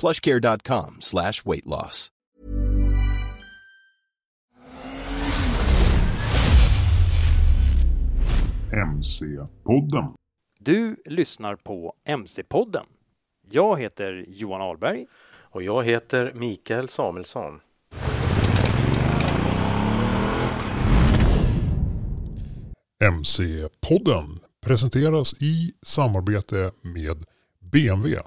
plushcare.com slash weight loss. MC-podden. Du lyssnar på MC-podden. Jag heter Johan Ahlberg. Och jag heter Mikael Samuelsson. MC-podden presenteras i samarbete med BMW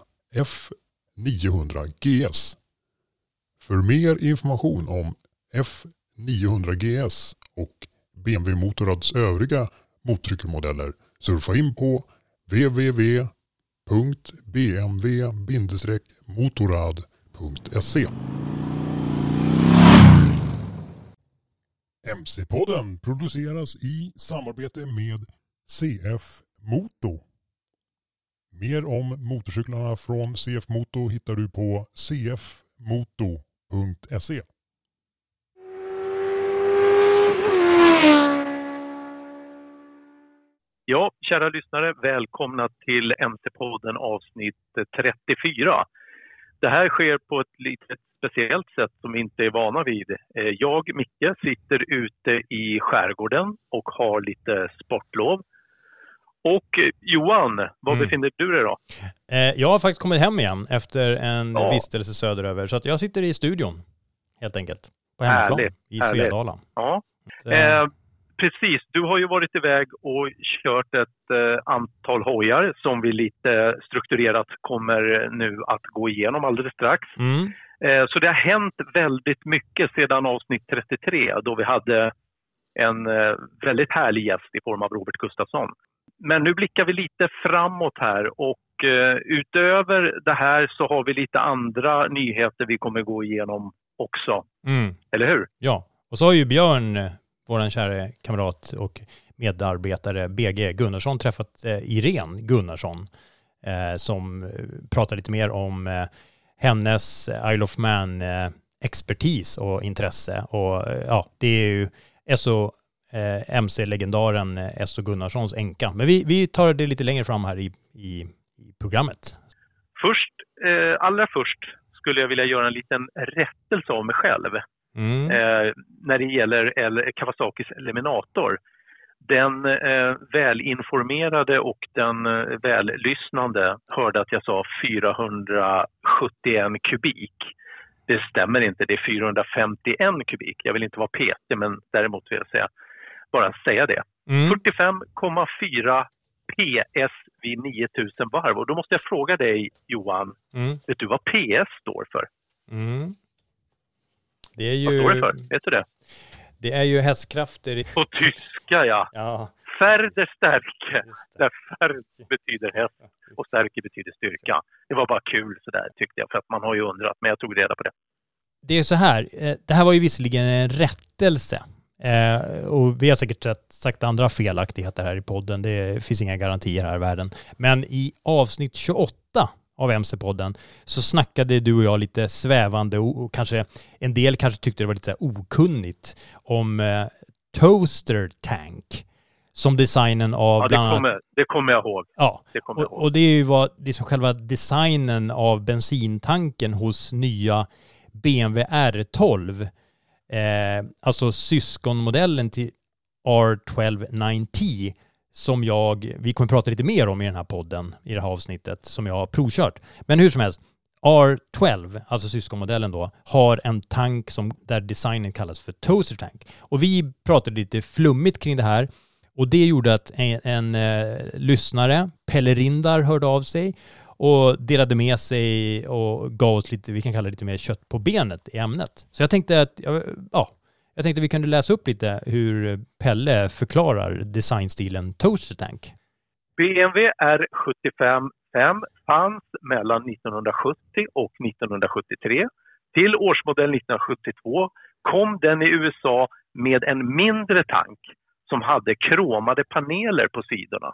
900 GS. För mer information om F900 GS och BMW Motorrads övriga motorcykelmodeller surfa in på www.bmw-motorrad.se MC-podden produceras i samarbete med CF Moto. Mer om motorcyklarna från CF Moto hittar du på cfmoto.se. Ja, kära lyssnare, välkomna till MC-podden avsnitt 34. Det här sker på ett lite speciellt sätt som vi inte är vana vid. Eh, jag, Micke, sitter ute i skärgården och har lite sportlov. Och eh, Johan, var Mm. befinner du dig då? Eh, Jag har faktiskt kommit hem igen efter en Ja. vistelse söderöver. Så att jag sitter i studion helt enkelt. På hemmaplan Härligt, i härligt. Svedala. Ja, Så, eh, eh, precis. Du har ju varit iväg och kört ett eh, antal hojar som vi lite strukturerat kommer nu att gå igenom alldeles strax. Mm. Eh, Så det har hänt väldigt mycket sedan avsnitt 33 då vi hade en eh, väldigt härlig gäst i form av Robert Gustafsson. Men nu blickar vi lite framåt här och eh, utöver det här så har vi lite andra nyheter vi kommer gå igenom också. Mm. Eller hur? Ja, och så har ju Björn, eh, vår kära kamrat och medarbetare BG Gunnarsson träffat eh, Irene Gunnarsson som pratar lite mer om hennes Isle of Man expertis och intresse och ja, det är ju SO eh, MC-legendaren eh, SO Gunnarssons änka. Men vi, vi tar det lite längre fram här i, i, i programmet. Först, eh, allra först skulle jag vilja göra en liten rättelse av mig själv. Mm. eh, när det gäller El- Kawasakis Eliminator. Den eh, välinformerade och den eh, vällyssnande hörde att jag sa 471 kubik. Det stämmer inte, det är 451 kubik. Jag vill inte vara petig, men däremot vill jag säga, bara säga det. Mm. 45,4 PS vid 9000 varv. Och då måste jag fråga dig, Johan, Mm. vet du vad PS står för? Mm. Det är Vad står det ju, för? Vet du det? det är ju hästkrafter. På tyska, ja. Ja, Färde stärke, där färd betyder häst och stärke betyder styrka. Det var bara kul sådär tyckte jag, för att man har ju undrat, men jag tog reda på det. Det är så här, eh, det här var ju visserligen en rättelse. Eh, och vi har säkert sagt andra felaktigheter här i podden. Det finns inga garantier här i världen. Men i avsnitt 28 av MC-podden så snackade du och jag lite svävande och, kanske en del kanske tyckte det var lite okunnigt om eh, Toaster Tank som designen av ja, det kommer, det kommer jag ihåg. Ja, det och, ihåg. och, det är ju vad, liksom själva designen av bensintanken hos nya BMW R12. Eh, alltså syskonmodellen till R1290 som jag, vi kommer prata lite mer om i den här podden, i det här avsnittet, som jag har provkört. Men hur som helst, R12, alltså syskonmodellen då, har en tank som, där designen kallas för Toaster Tank. Och vi pratade lite flummigt kring det här och det gjorde att en, en eh, lyssnare, Pelle Rindar, hörde av sig och delade med sig och gav oss lite, vi kan kalla det lite mer kött på benet i ämnet. Så jag tänkte att, ja, jag tänkte vi kunde läsa upp lite hur Pelle förklarar designstilen Toaster Tank. BMW R75 5 fanns mellan 1970 och 1973. Till årsmodell 1972 kom den i USA med en mindre tank som hade kromade paneler på sidorna.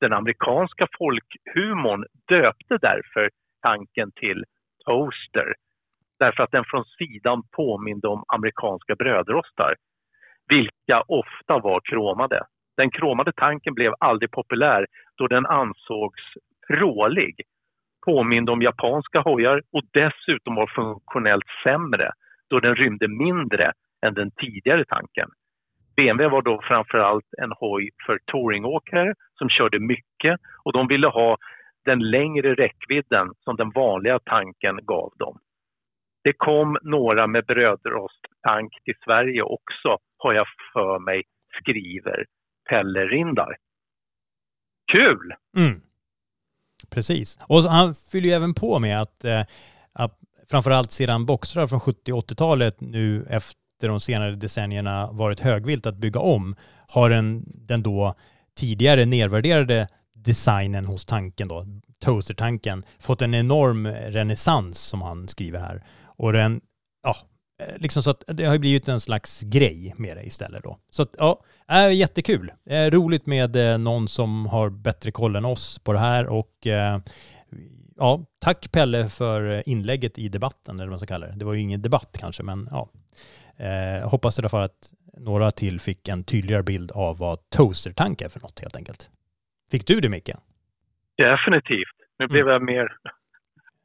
Den amerikanska folkhumorn döpte därför tanken till Toaster därför att den från sidan påminde om amerikanska brödrostar, vilka ofta var kromade. Den kromade tanken blev aldrig populär då den ansågs prålig, påminde om japanska hojar och dessutom var funktionellt sämre då den rymde mindre än den tidigare tanken. BMW var då framförallt en hoj för touringåkare som körde mycket och de ville ha den längre räckvidden som den vanliga tanken gav dem. Det kom några med brödrosttank till Sverige också, har jag för mig, skriver Pelle Rindar. Kul! Mm. Precis. Och han fyller ju även på med att, eh, att framförallt sedan boxrar från 70 och 80-talet nu efter de senare decennierna varit högvilt att bygga om har den, den då tidigare nedvärderade designen hos tanken då, toastertanken, fått en enorm renässans som han skriver här. Och den, ja, eh, liksom så att det har blivit en slags grej med det istället då. Så att, ja, är jättekul. Är roligt med eh, någon som har bättre koll än oss på det här och eh, ja, tack Pelle för inlägget i debatten, eller vad man ska kalla det. Det var ju ingen debatt kanske, men ja. Eh, hoppas i alla fall att några till fick en tydligare bild av vad toastertank är för något helt enkelt. Fick du det Micke? Definitivt. Nu blev mm. jag mer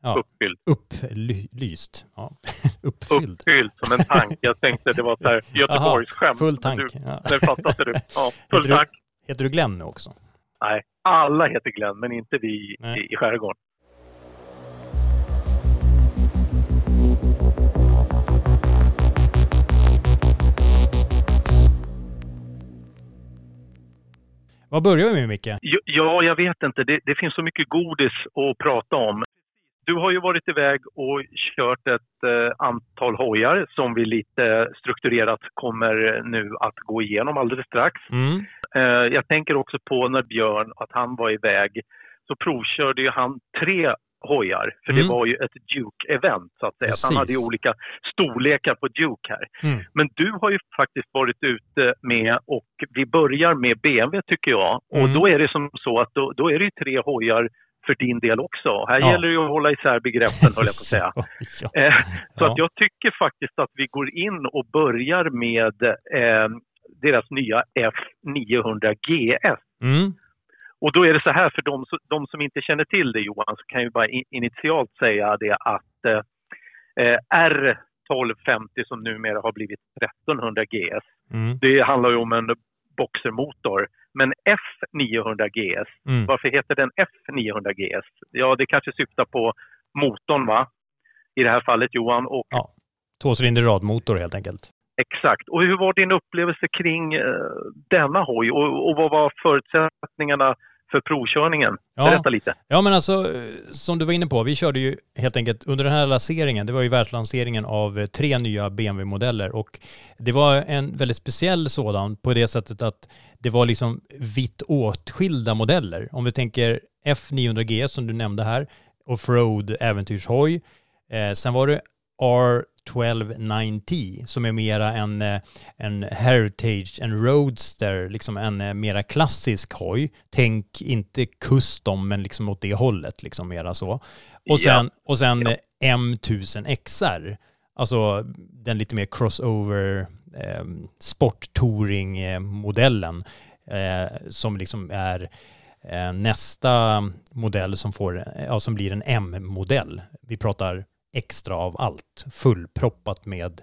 Ja. Uppfylld. Upplyst. Ja. Uppfylld. Uppfylld som en tank. Jag tänkte det var ett Göteborgsskämt. Full tank. Du, ja. Det fattade du. Ja, full heter tank. Du, heter du Glenn nu också? Nej, alla heter Glenn, men inte vi i, i skärgården. Vad börjar vi med Micke? Ja, jag vet inte. Det, det, finns så mycket godis att prata om. Du har ju varit iväg och kört ett eh, antal hojar som vi lite strukturerat kommer nu att gå igenom alldeles strax. Mm. Eh, jag tänker också på när Björn, att han var iväg, så provkörde ju han tre hojar, för mm. det var ju ett Duke-event så att säga. Han hade ju olika storlekar på Duke här. Mm. Men du har ju faktiskt varit ute med, och vi börjar med BMW tycker jag, och mm. då är det som så att då, då är det ju tre hojar för din del också. Här ja. gäller det att hålla isär begreppen, höll jag på att säga. ja. eh, så ja. att jag tycker faktiskt att vi går in och börjar med eh, deras nya F900 GS. Mm. Och då är det så här, för de, de, som inte känner till det Johan, så kan jag bara initialt säga det att eh, R1250 som numera har blivit 1300 GS, mm. det handlar ju om en boxermotor men F900 GS, mm. varför heter den F900 GS? Ja, det kanske syftar på motorn va? I det här fallet Johan. Och... Ja, tvåcylindrig radmotor helt enkelt. Exakt. Och hur var din upplevelse kring eh, denna hoj och, och vad var förutsättningarna för provkörningen? Ja. Berätta lite. Ja men alltså, som du var inne på, vi körde ju helt enkelt under den här lanseringen, det var ju världslanseringen av tre nya BMW-modeller och det var en väldigt speciell sådan på det sättet att det var liksom vitt åtskilda modeller. Om vi tänker F900G som du nämnde här, offroad äventyrshoj. Eh, sen var det 1290 som är mera en, eh, en heritage, en roadster, liksom en eh, mera klassisk hoj. Tänk inte custom men liksom åt det hållet, liksom mera så. Och sen, ja. och sen ja. M1000 XR, alltså den lite mer crossover eh, sporttouring-modellen eh, som liksom är eh, nästa modell som, får, ja, som blir en M-modell. Vi pratar extra av allt, fullproppat med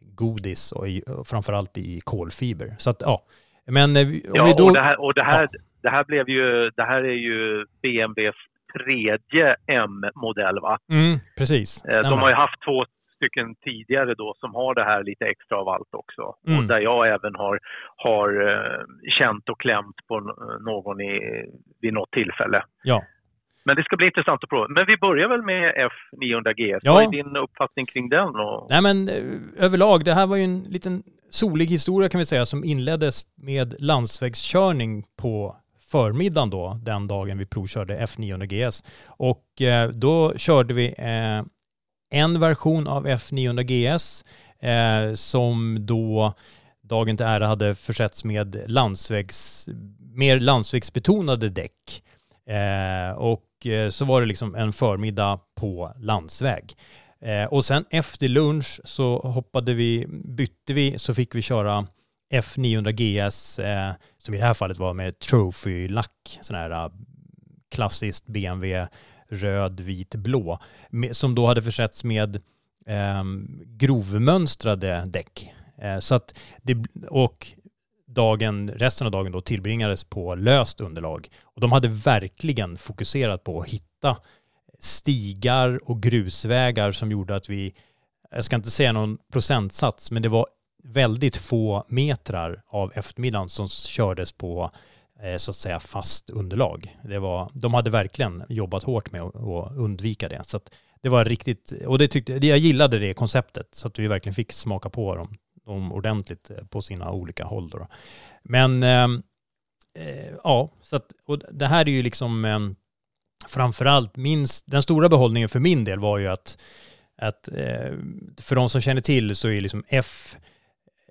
godis och, i, och framförallt i kolfiber. Så att ja, men eh, om ja, vi då... och det här, och det här, ja. det här blev ju, det här är ju BMWs tredje M-modell va? Mm, precis. Eh, Stämmer. De har ju haft två stycken tidigare då som har det här lite extra av allt också. Mm. Och där jag även har, har uh, känt och klämt på någon i, vid något tillfälle. Ja. Men det ska bli intressant att prova. Men vi börjar väl med F900G. Ja. Vad är din uppfattning kring den? Och... Nej men eh, överlag, det här var ju en liten solig historia kan vi säga som inleddes med landsvägskörning på förmiddagen då, den dagen vi provkörde F900GS. Och eh, då körde vi eh, en version av F900GS eh, som då dagen till ära hade försetts med landsvägs, mer landsvägsbetonade däck. Eh, och och eh, så var det liksom en förmiddag på landsväg. Eh, och sen efter lunch så hoppade vi, bytte vi, så fick vi köra F900 GS, eh, som i det här fallet var med trophy-lack, sån här klassiskt BMW röd, vit, blå, som då hade försetts med ehm, grovmönstrade däck. Så att det, och dagen, resten av dagen då tillbringades på löst underlag. Och de hade verkligen fokuserat på att hitta stigar och grusvägar som gjorde att vi, jag ska inte säga någon procentsats, men det var väldigt få metrar av eftermiddagen som kördes på eh, så att säga fast underlag. Det var, de hade verkligen jobbat hårt med att, undvika det. Så det var riktigt, och det tyckte, jag gillade det konceptet, så att vi verkligen fick smaka på dem, dem ordentligt eh, på sina olika håll. Då. Men ehm, eh, ja, så att, och det här är ju liksom eh, framförallt minst, den stora behållningen för min del var ju att, att eh, för de som känner till så är liksom F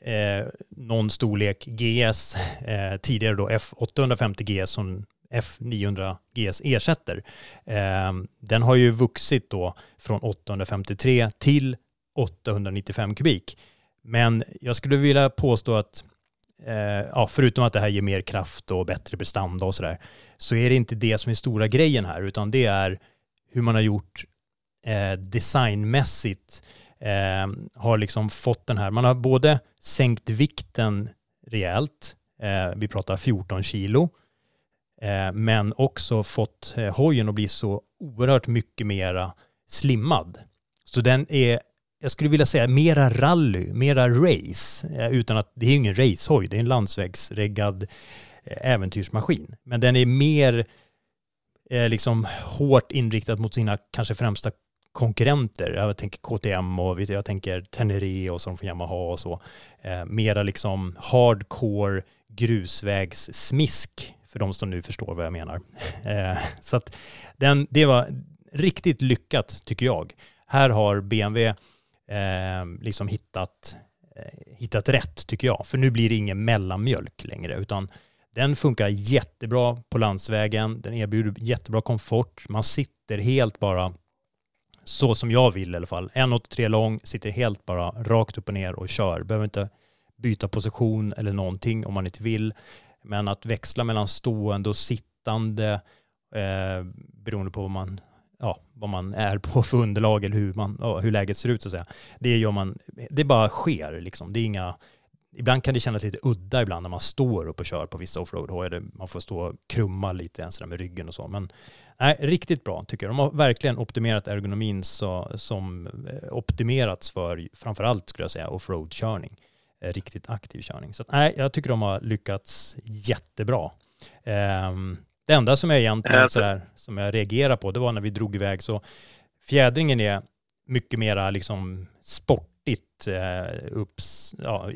eh, någon storlek GS, eh, tidigare då F850 GS som F900 GS ersätter. Eh, den har ju vuxit då från 853 till 895 kubik. Men jag skulle vilja påstå att eh, ja, förutom att det här ger mer kraft och bättre prestanda och sådär, så är det inte det som är stora grejen här, utan det är hur man har gjort eh, designmässigt eh, har liksom fått den här, man har både sänkt vikten rejält, eh, vi pratar 14 kilo, eh, men också fått eh, hojen att bli så oerhört mycket mera slimmad. Så den är, jag skulle vilja säga mera rally, mera race, eh, utan att det är ingen racehoj, det är en landsvägsreggad eh, äventyrsmaskin. Men den är mer eh, liksom hårt inriktad mot sina kanske främsta konkurrenter. Jag tänker KTM och jag tänker Tenere och som från Yamaha och så. Eh, mera liksom hardcore grusvägssmisk för de som nu förstår vad jag menar. Eh, så att den, det var riktigt lyckat tycker jag. Här har BMW eh, liksom hittat, eh, hittat rätt tycker jag. För nu blir det ingen mellanmjölk längre utan den funkar jättebra på landsvägen. Den erbjuder jättebra komfort. Man sitter helt bara så som jag vill i alla fall. 1,83 lång, sitter helt bara rakt upp och ner och kör. Behöver inte byta position eller någonting om man inte vill. Men att växla mellan stående och sittande eh, beroende på vad man, ja, vad man är på för underlag eller hur, man, ja, hur läget ser ut så att säga. Det gör man, det bara sker liksom. Det är inga, ibland kan det kännas lite udda ibland när man står upp och kör på vissa offroad Man får stå och krumma lite ens med ryggen och så. Men Nej, riktigt bra tycker jag. De har verkligen optimerat ergonomin så, som eh, optimerats för framförallt skulle jag säga offroad-körning. Eh, riktigt aktiv körning. Så nej, jag tycker de har lyckats jättebra. Um, det enda som jag egentligen alltså. sådär, som jag reagerar på, det var när vi drog iväg så fjädringen är mycket mera liksom sportigt eh, upps, ja,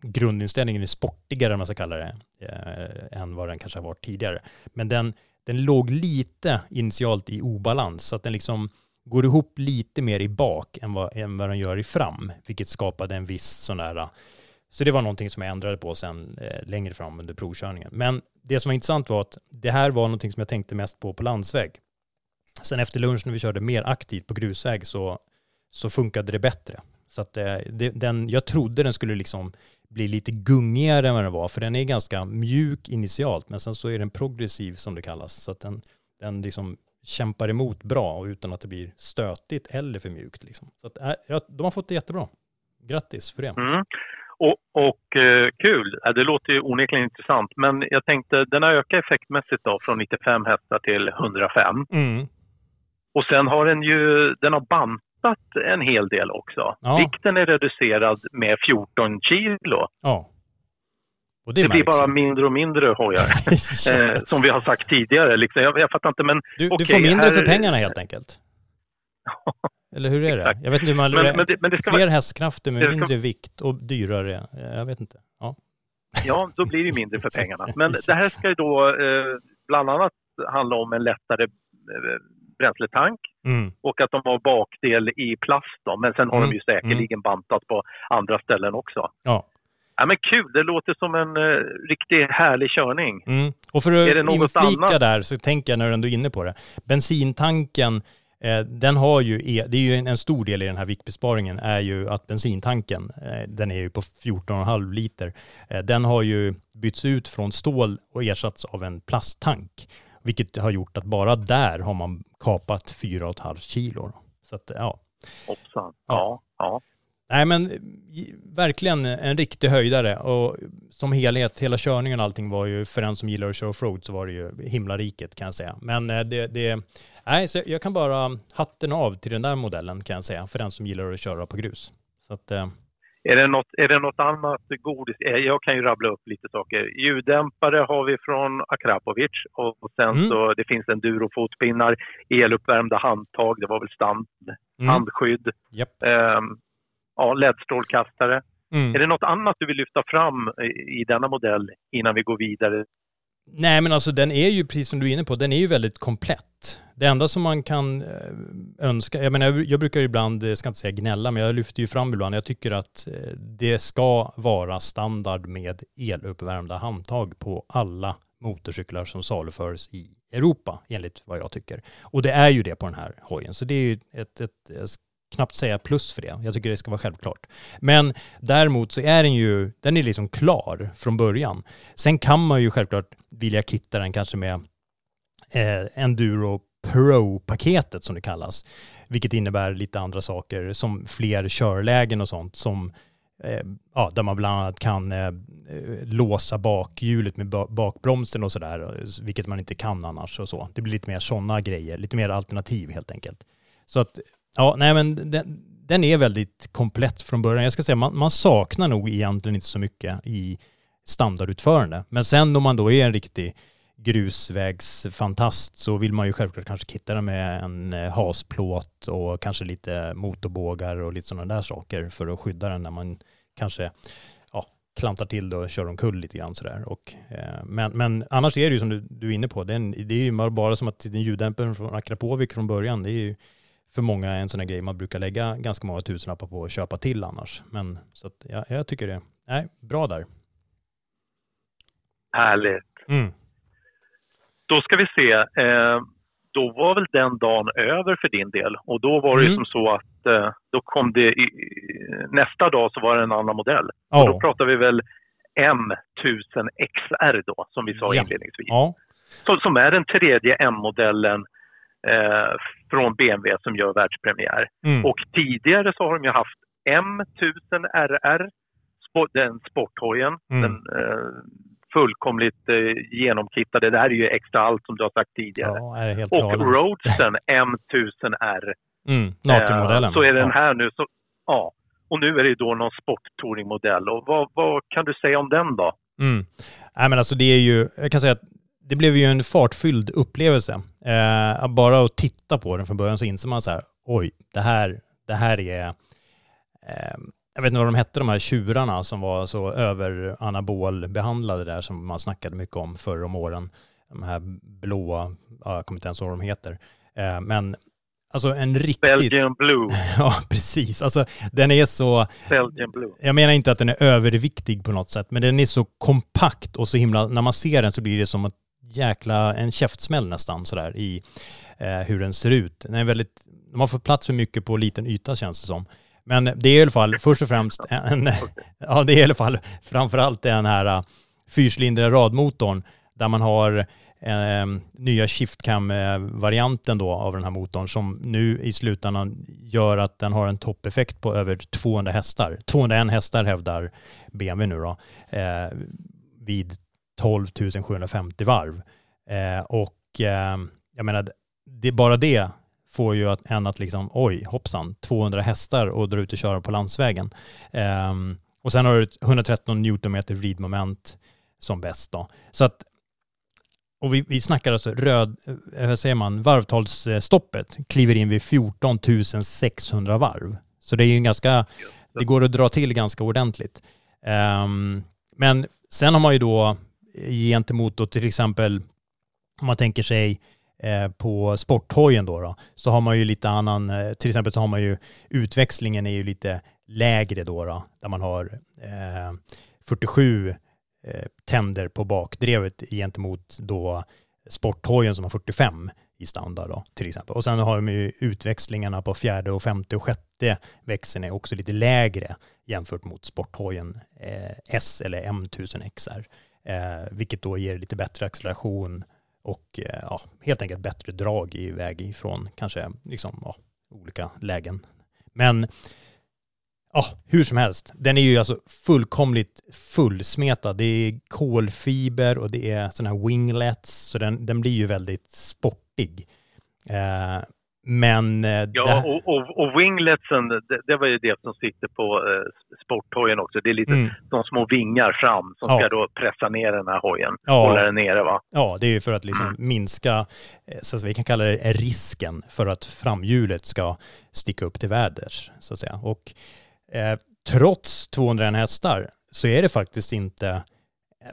grundinställningen är sportigare om man ska kalla det eh, än vad den kanske har varit tidigare. Men den den låg lite initialt i obalans så att den liksom går ihop lite mer i bak än vad, än vad den gör i fram, vilket skapade en viss sån där så det var någonting som jag ändrade på sen eh, längre fram under provkörningen. Men det som var intressant var att det här var någonting som jag tänkte mest på på landsväg. Sen efter lunch när vi körde mer aktivt på grusväg så, så funkade det bättre. Så att eh, det, den, jag trodde den skulle liksom bli lite gungigare än vad den var, för den är ganska mjuk initialt, men sen så är den progressiv som det kallas. Så att den, den liksom kämpar emot bra och utan att det blir stötigt eller för mjukt. Liksom. Så att, eh, ja, de har fått det jättebra. Grattis för det. Mm. Och, och eh, kul, det låter ju onekligen intressant. Men jag tänkte, den har ökat effektmässigt då från 95 hästar till 105. Mm. Och sen har den ju, den har bantat en hel del också. Ja. Vikten är reducerad med 14 kilo. Ja. Och Det, det, blir bara mindre och mindre hojar. Ja. eh, som vi har sagt tidigare. Liksom. Jag, jag fattar inte, men Du, du okej, får mindre här- för pengarna helt enkelt. Eller hur är det? Exakt. Jag vet inte hur man... Men- men det- men det ska fler vara- hästkrafter med det ska- mindre vikt och dyrare. Jag vet inte. Ja. Ja, då blir det ju mindre för pengarna. Men det här ska ju då eh, bland annat handla om en lättare eh, bränsletank Mm. och att de har bakdel i plast. Då. Men sen har Mm. de ju säkerligen bantat på andra ställen också. Ja. Ja, men kul, det låter som en eh, riktigt härlig körning. Mm. Och för att det inflika annat? där så tänker jag när du ändå är inne på det. Bensintanken, eh, den har ju, e- det är ju en, stor del i den här viktbesparingen är ju att bensintanken, eh, den är ju på 14,5 liter, eh, den har ju bytts ut från stål och ersatts av en plasttank. Vilket har gjort att bara där har man kapat 4,5 kilo. Så att, ja. Hoppsan. Ja, ja. Nej men verkligen en riktig höjdare och som helhet, hela körningen och allting var ju, för den som gillar att köra offroad så var det ju himlariket kan jag säga. Men eh, det, det nej så jag kan bara hatten av till den där modellen kan jag säga, för den som gillar att köra på grus. Så att, eh, Är, det något, är det något annat godis? Eh, Jag kan ju rabbla upp lite saker. Ljuddämpare har vi från Akrapovic och sen Mm. så det finns endurofotpinnar, eluppvärmda handtag, det var väl stand, mm, handskydd, japp. ehm, ja, LED-strålkastare. Mm. Är det något annat du vill lyfta fram i, denna modell innan vi går vidare? Nej men alltså den är ju, precis som du är inne på, den är ju väldigt komplett. Det enda som man kan eh, önska, jag menar jag, brukar ju ibland, jag ska inte säga gnälla, men jag lyfter ju fram ibland, jag tycker att eh, det ska vara standard med eluppvärmda handtag på alla motorcyklar som saluförs i Europa, enligt vad jag tycker. Och det är ju det på den här hojen, så det är ju ett, ett knappt säga plus för det. Jag tycker det ska vara självklart. Men däremot så är den ju, den är liksom klar från början. Sen kan man ju självklart vilja kitta den kanske med eh, Enduro Pro-paketet som det kallas. Vilket innebär lite andra saker som fler körlägen och sånt som eh, ja, där man bland annat kan eh, låsa bakhjulet med bakbromsen och sådär, vilket man inte kan annars och så. Det blir lite mer sådana grejer, lite mer alternativ helt enkelt. Så att, ja, nej men den, den är väldigt komplett från början. Jag ska säga, man, man saknar nog egentligen inte så mycket i standardutförande. Men sen om man då är en riktig grusvägsfantast så vill man ju självklart kanske kitta den med en eh, hasplåt och kanske lite motorbågar och lite sådana där saker för att skydda den när man kanske ja, klantar till det och kör omkull lite grann sådär. Och, eh, men, men annars är det ju som du, du är inne på, den, det är ju bara som att den ljuddämparen från Akrapovic från början, det är ju för många en sån här grej man brukar lägga ganska många tusenlappar på att köpa till annars. Men så att, ja, jag tycker det, nej, bra där. Härligt. Mm. Då ska vi se. Eh, då var väl den dagen över för din del och då var det Mm. som så att eh, då kom det i, nästa dag så var det en annan modell. Ja. då pratar vi väl M1000XR då som vi sa Ja. inledningsvis. Ja, Som, som är den tredje M-modellen eh, från BMW som gör världspremiär. mm. Och tidigare så har de ju haft M1000RR, spo- den sporthojen, Mm. den eh, fullkomligt eh, genomkittade. Det här är ju extra allt som du har sagt tidigare. ja Och galen. Roadstern M1000R. Mm. Nakenmodellen. Eh, så är den Ja. här nu. Så, ja. Och nu är det då någon sporttouringmodell. Och vad, vad kan du säga om den då? Mm. Nej men alltså det är ju, jag kan säga att det blev ju en fartfylld upplevelse. Eh, bara att titta på den från början så inser man så här, oj, det här, det här är, eh, jag vet inte vad de hette de här tjurarna som var så över anabolbehandlade där som man snackade mycket om förr om åren. De här blåa, ja, jag kommer inte ens ihåg vad de heter. Eh, men Alltså en riktigt... Belgian Blue. ja, precis. Alltså den är så... Belgian Blue. Jag menar inte att den är överviktig på något sätt, men den är så kompakt och så himla... När man ser den så blir det som ett jäkla... En käftsmäll nästan sådär i eh, hur den ser ut. Den är väldigt... De har fått plats för mycket på liten yta känns det som. Men det är i alla fall först och främst en... ja, det är i alla fall framförallt den här uh, fyrcylindriga radmotorn där man har eh, nya shiftcam-varianten då av den här motorn som nu i slutändan gör att den har en toppeffekt på över 200 hästar. 201 hästar hävdar BMW nu då, eh, vid 12 750 varv. Eh, och eh, jag menar, det, bara det får ju att, en att liksom, oj, hoppsan, 200 hästar och dra ut och köra på landsvägen. Um, och sen har du 113 Newtonmeter vridmoment som bäst då. Så att och vi, vi snackar alltså röd, eh, vad säger man, varvtalsstoppet kliver in vid 14 600 varv. Så det är ju ganska, det går att dra till ganska ordentligt. Um, men sen har man ju då gentemot då till exempel, om man tänker sig eh, på sporthojen då, då, så har man ju lite annan, eh, till exempel så har man ju utväxlingen är ju lite lägre då, då där man har eh, 47 Eh, tänder på bakdrevet gentemot då sporthojen som har 45 i standard då, till exempel. Och sen har de ju utväxlingarna på fjärde och femte och sjätte växeln är också lite lägre jämfört mot sporthojen eh, S eller M1000XR. Eh, vilket då ger lite bättre acceleration och eh, ja, helt enkelt bättre drag i väg ifrån kanske liksom, ja, olika lägen. Men Ja, hur som helst. Den är ju alltså fullkomligt fullsmetad. Det är kolfiber och det är sådana här winglets, så den, den blir ju väldigt sportig. Eh, men... Eh, ja, och, och, och, wingletsen, det, det, var ju det som sitter på eh, sporthojen också. Det är lite mm. de små vingar fram som ja. ska då pressa ner den här hojen, ja. hålla den nere va? Ja, det är ju för att liksom mm. minska, eh, så att vi kan kalla det risken för att framhjulet ska sticka upp till väders, så att säga. Och Eh, trots 201 hästar så är det faktiskt inte,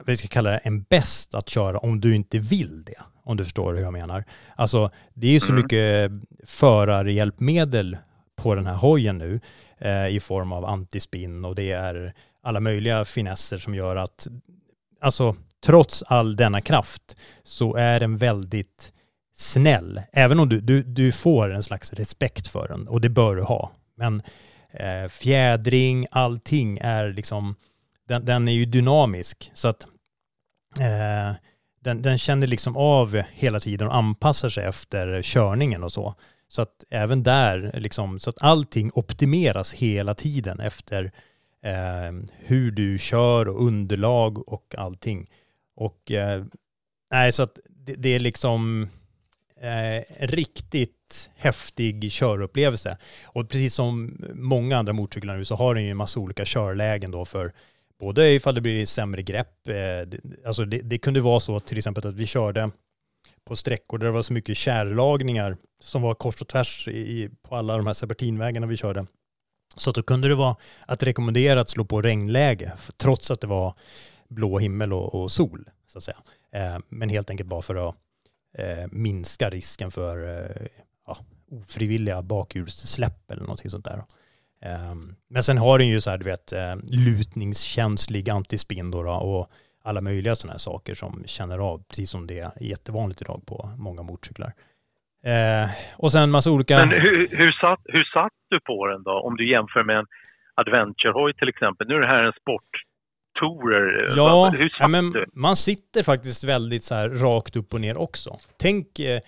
vi ska kalla det en bäst att köra om du inte vill det. Om du förstår hur jag menar. Alltså det är ju så mm. mycket förarhjälpmedel på den här hojen nu eh, i form av antispinn och det är alla möjliga finesser som gör att, alltså trots all denna kraft så är den väldigt snäll. Även om du, du, du får en slags respekt för den och det bör du ha. Men eh, fjädring, allting är liksom, den, den är ju dynamisk. Så att eh, den, den känner liksom av hela tiden och anpassar sig efter körningen och så. Så att även där, liksom, så att allting optimeras hela tiden efter eh, hur du kör och underlag och allting. Och eh, nej, så att det, det är liksom eh, riktigt häftig körupplevelse. Och precis som många andra motorcyklar nu så har den ju en massa olika körlägen då för både ifall det blir sämre grepp, eh, alltså det, det kunde vara så till exempel att vi körde på sträckor där det var så mycket kärlagningar som var kors och tvärs i, på alla de här serpentinvägarna vi körde. Så att då kunde det vara att rekommendera att slå på regnläge, trots att det var blå himmel och, och sol, så att säga. Eh, men helt enkelt bara för att eh, minska risken för eh, ja, ofrivilliga bakhjulssläpp eller någonting sånt där. Um, men sen har den ju så här, du vet, uh, lutningskänslig antispinn då, då och alla möjliga sådana här saker som känner av, precis som det är jättevanligt idag på många motorcyklar. Uh, och sen massa olika... Men hur, hur, satt, hur satt du på den då, om du jämför med en Adventure-hoj till exempel? Nu är det här en sport Tourer. Ja, ja men du? man sitter faktiskt väldigt så här rakt upp och ner också. Tänk eh,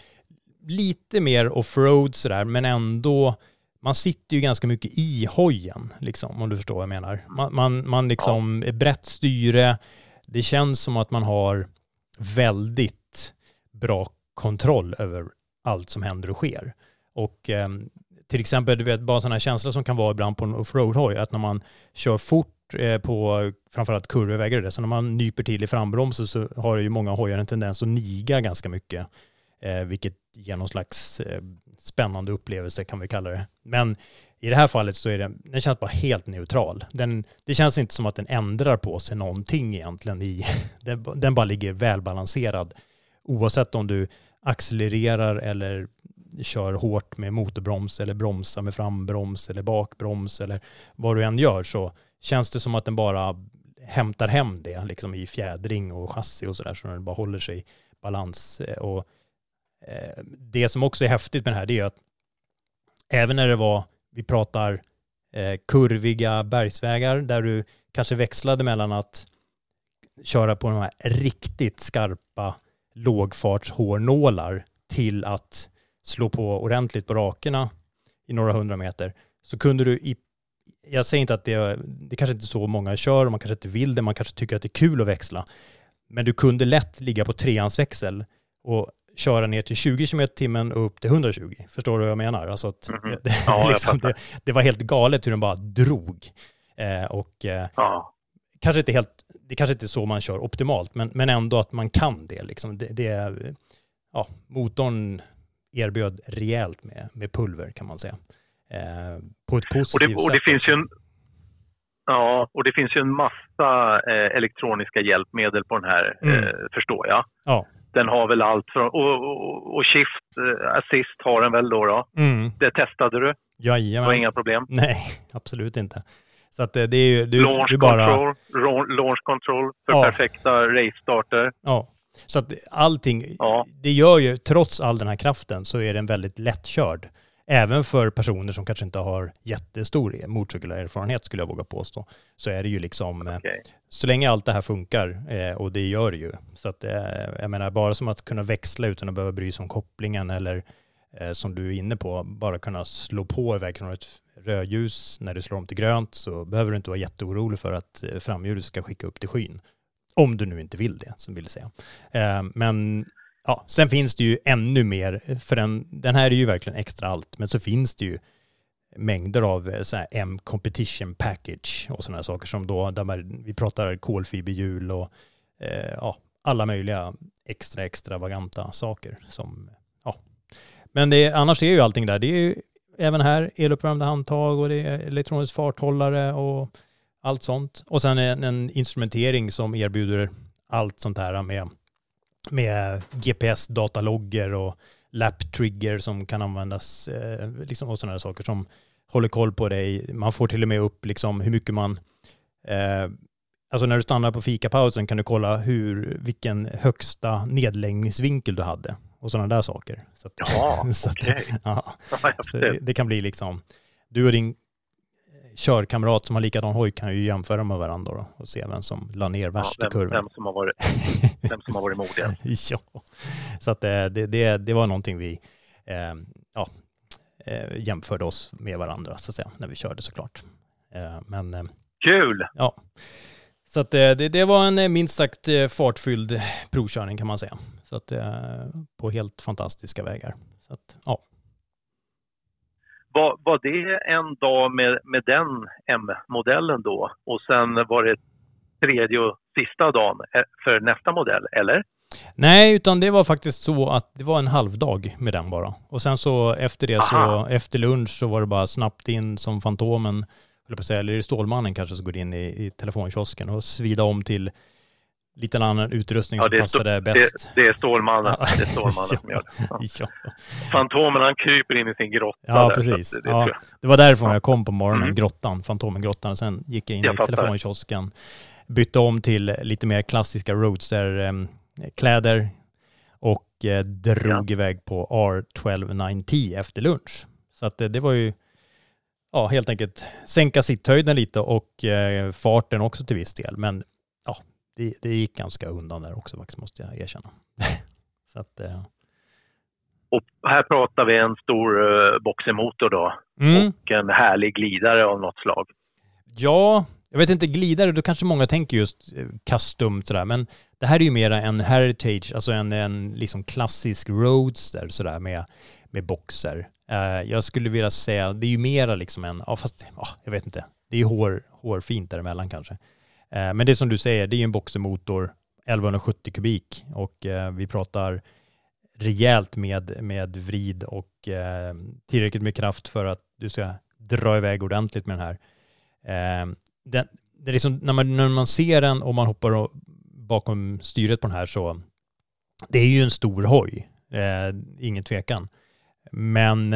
lite mer offroad sådär, men ändå, man sitter ju ganska mycket i hojen, liksom, om du förstår vad jag menar. Man, man, man liksom, ja. brett styre, det känns som att man har väldigt bra kontroll över allt som händer och sker. Och eh, till exempel, du vet, bara sådana här känslor som kan vara ibland på en offroad-hoj, att när man kör fort eh, på framförallt kurvvägar så när man nyper till i frambromsen så har ju många hojar en tendens att niga ganska mycket eh, vilket ger någon slags eh, spännande upplevelse kan vi kalla det. Men i det här fallet så är det, den känns bara helt neutral. Den, det känns inte som att den ändrar på sig någonting egentligen i, den, den bara ligger välbalanserad oavsett om du accelererar eller kör hårt med motorbroms eller bromsar med frambroms eller bakbroms eller vad du än gör så känns det som att den bara hämtar hem det liksom i fjädring och chassi och sådär så den bara håller sig balans. Eh, och eh, Eh, det som också är häftigt med det här det är att även när det var, vi pratar eh, kurviga bergsvägar där du kanske växlade mellan att köra på de här riktigt skarpa lågfartshårnålar till att slå på ordentligt på rakerna i några hundra meter så kunde du i jag säger inte att det, det kanske inte är så många kör, man kanske inte vill det, man kanske tycker att det är kul att växla. Men du kunde lätt ligga på treans växel och köra ner till 20 km timmen och upp till 120. Förstår du vad jag menar? Alltså att mm -hmm. det, ja, liksom, det, det, var helt galet hur den bara drog. Eh, och eh, ja. kanske inte helt, det kanske inte är så man kör optimalt, men, men ändå att man kan det. Liksom. Det, det ja, motorn erbjöd rejält med, med pulver kan man säga. Eh, på ett positivt och det, och det Finns ju en, ja, och det finns ju en massa eh, elektroniska hjälpmedel på den här, mm. eh, förstår jag. Ja. Den har väl allt från, och, och, och Shift eh, Assist har den väl då? då. Mm. Det testade du? Jajamän. Det var inga problem? Nej, absolut inte. Så att eh, det är ju, du, launch du bara... Control, launch control för ja. perfekta race-starter. Ja, så att allting, ja. det gör ju, trots all den här kraften så är den väldigt lättkörd. Även för personer som kanske inte har jättestor motorcykelerfarenhet skulle jag våga påstå. Så är det ju liksom, eh, okay. så länge allt det här funkar, eh, och det gör det ju. Så att, eh, jag menar, bara som att kunna växla utan att behöva bry sig om kopplingen eller som du är inne på, bara kunna slå på iväg från ett rödljus när du slår om till grönt så behöver du inte vara jätteorolig för att framhjulet ska skicka upp till skyn. Om du nu inte vill det, som vill säga. Men ja, sen finns det ju ännu mer, för den, den här är ju verkligen extra allt, men så finns det ju mängder av eh, så här M competition package och sådana saker som då, där man, vi pratar kolfiberhjul och eh, ja, alla möjliga extra extravaganta saker som, ja. Men det, annars är ju allting där, det är ju även här eluppvärmda handtag och det är elektronisk farthållare och allt sånt. Och sen en, en instrumentering som erbjuder allt sånt här med med GPS-datalogger och lap-trigger som kan användas eh, liksom, och sådana saker som håller koll på dig. Man får till och med upp liksom, hur mycket man... Eh, alltså när du stannar på fikapausen kan du kolla hur, vilken högsta nedläggningsvinkel du hade och sådana där saker. Så att, ja, så okay. att, ja, så det, det, kan bli liksom, du och din körkamrat som har likadan hoj kan ju jämföra med varandra då, och se vem som la ner värst ja, vem, i kurvan. Vem som har varit, vem som har varit modigast. ja, så att eh, det, det, det var någonting vi eh, ja, eh, jämförde oss med varandra så att säga, när vi körde såklart. Eh, men, eh, Kul! Ja, så att det, det var en minst sagt fartfylld provkörning kan man säga. Så att på helt fantastiska vägar. Så att, ja. Var, var det en dag med, med den M-modellen då och sen var det tredje och sista dagen eh, för nästa modell, eller? Nej, utan det var faktiskt så att det var en halvdag med den bara. Och sen så efter det Aha. så, efter lunch så var det bara snabbt in som Fantomen, eller är det Stålmannen kanske som går in i, i telefonkiosken och svida om till lite annan utrustning ja, som passade bäst. Det, det, är Stålmannen, det är Stålmannen som gör det. Ja. Fantomen han kryper in i sin grotta. Ja, där, precis. Det, ja, det, var därifrån jag kom på morgonen, mm. grottan, Fantomengrottan. Sen gick jag in jag i fattar. telefonkiosken, bytte om till lite mer klassiska Roadster-kläder och eh, drog ja. iväg på R129T efter lunch. Så att det var ju ja, helt enkelt sänka sitthöjden lite och eh, farten också till viss del. Men det, det gick ganska undan där också faktiskt, måste jag erkänna. så att, eh. Och här pratar vi en stor uh, boxermotor då mm. och en härlig glidare av något slag. Ja, jag vet inte, glidare, då kanske många tänker just eh, custom sådär, men det här är ju mera en heritage, alltså en, en liksom klassisk roadster sådär med, med boxer. Uh, jag skulle vilja säga, det är ju mera liksom en, ja fast, ja, jag vet inte, det är ju hår, hårfint däremellan kanske. Eh, men det som du säger, det är ju en boxermotor, 1170 kubik och eh, vi pratar rejält med, med vrid och eh, tillräckligt med kraft för att du ska dra iväg ordentligt med den här. Eh, den, det är liksom, när, man, när man ser den och man hoppar bakom styret på den här så det är ju en stor hoj, ingen tvekan. Men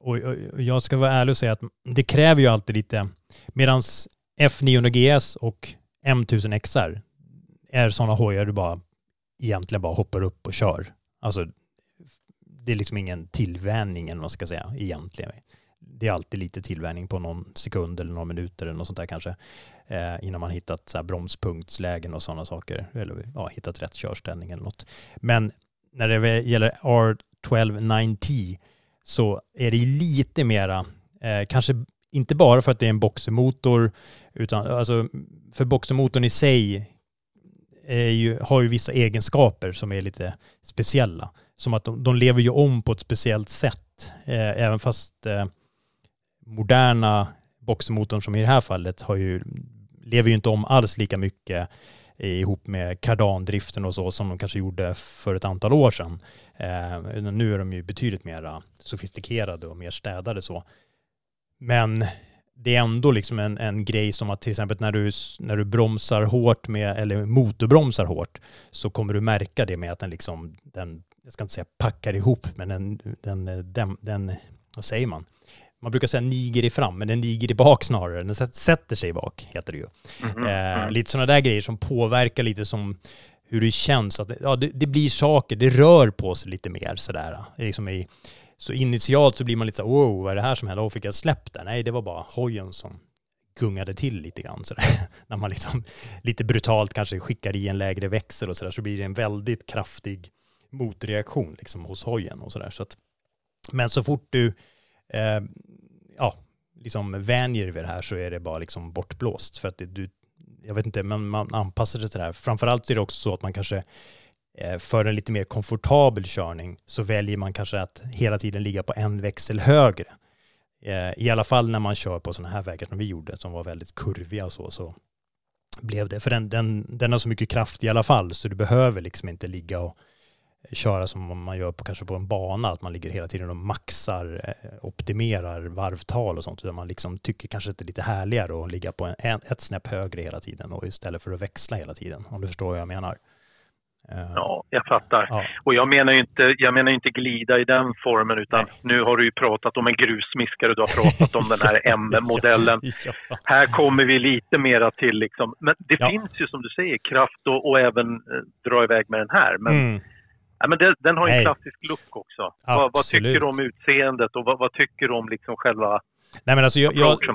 och, och jag ska vara ärlig och säga att det kräver ju alltid lite, medans F900 GS och M1000XR är sådana hojar du bara egentligen bara hoppar upp och kör. Alltså det är liksom ingen tillvänjning eller vad man ska säga egentligen. Det är alltid lite tillvänjning på någon sekund eller några minuter eller något sånt där kanske. Eh, innan man hittat så här bromspunktslägen och sådana saker. Eller ja, hittat rätt körställning eller något. Men när det gäller R1290 så är det lite mera, eh, kanske inte bara för att det är en boxermotor, utan alltså för boxermotorn i sig ju, har ju vissa egenskaper som är lite speciella. Som att de, de lever ju om på ett speciellt sätt. Eh, även fast eh, moderna boxermotorn som i det här fallet har ju, lever ju inte om alls lika mycket ihop med kardandriften och så som de kanske gjorde för ett antal år sedan. Eh, nu är de ju betydligt mer sofistikerade och mer städade så. Men det är ändå liksom en, en grej som att till exempel när du, när du bromsar hårt med, eller motorbromsar hårt, så kommer du märka det med att den liksom, den, jag ska inte säga packar ihop, men den, den, den, den vad säger man? Man brukar säga niger i fram, men den niger i bak snarare. Den sätter sig i bak, heter det ju. Mm -hmm. eh, lite sådana där grejer som påverkar lite som hur det känns. Att, ja, det, det, blir saker, det rör på sig lite mer sådär. Liksom i, så initialt så blir man lite så wow, vad är det här som händer? Och fick jag släppt det? Nej, det var bara hojen som gungade till lite grann. Så När man liksom lite brutalt kanske skickar i en lägre växel och sådär så blir det en väldigt kraftig motreaktion liksom hos hojen och sådär. Så men så fort du eh, ja, liksom vänjer vid det här så är det bara liksom bortblåst. För att det, du, jag vet inte, men man anpassar sig till det här. Framförallt är det också så att man kanske Eh, för en lite mer komfortabel körning så väljer man kanske att hela tiden ligga på en växel högre. Eh, I alla fall när man kör på sådana här vägar som vi gjorde som var väldigt kurviga och så, så blev det. För den, den, den har så mycket kraft i alla fall så du behöver liksom inte ligga och köra som man gör på, kanske på en bana, att man ligger hela tiden och maxar, eh, optimerar varvtal och sånt, utan man liksom tycker kanske att det är lite härligare att ligga på en, ett snäpp högre hela tiden och istället för att växla hela tiden, om du förstår vad jag menar. Eh, ja, jag fattar. Ja. Och jag menar ju inte, jag menar inte glida i den formen utan Nej. nu har du ju pratat om en grusmiskare, du har pratat om den här M-modellen. ja. Här kommer vi lite mera till liksom, men det ja. finns ju som du säger kraft och, och även eh, dra iväg med den här. Men, mm. ja, men det, den har ju en klassisk look också. Vad, vad, tycker du om utseendet och vad, vad tycker du om liksom själva Nej, men alltså jag, jag?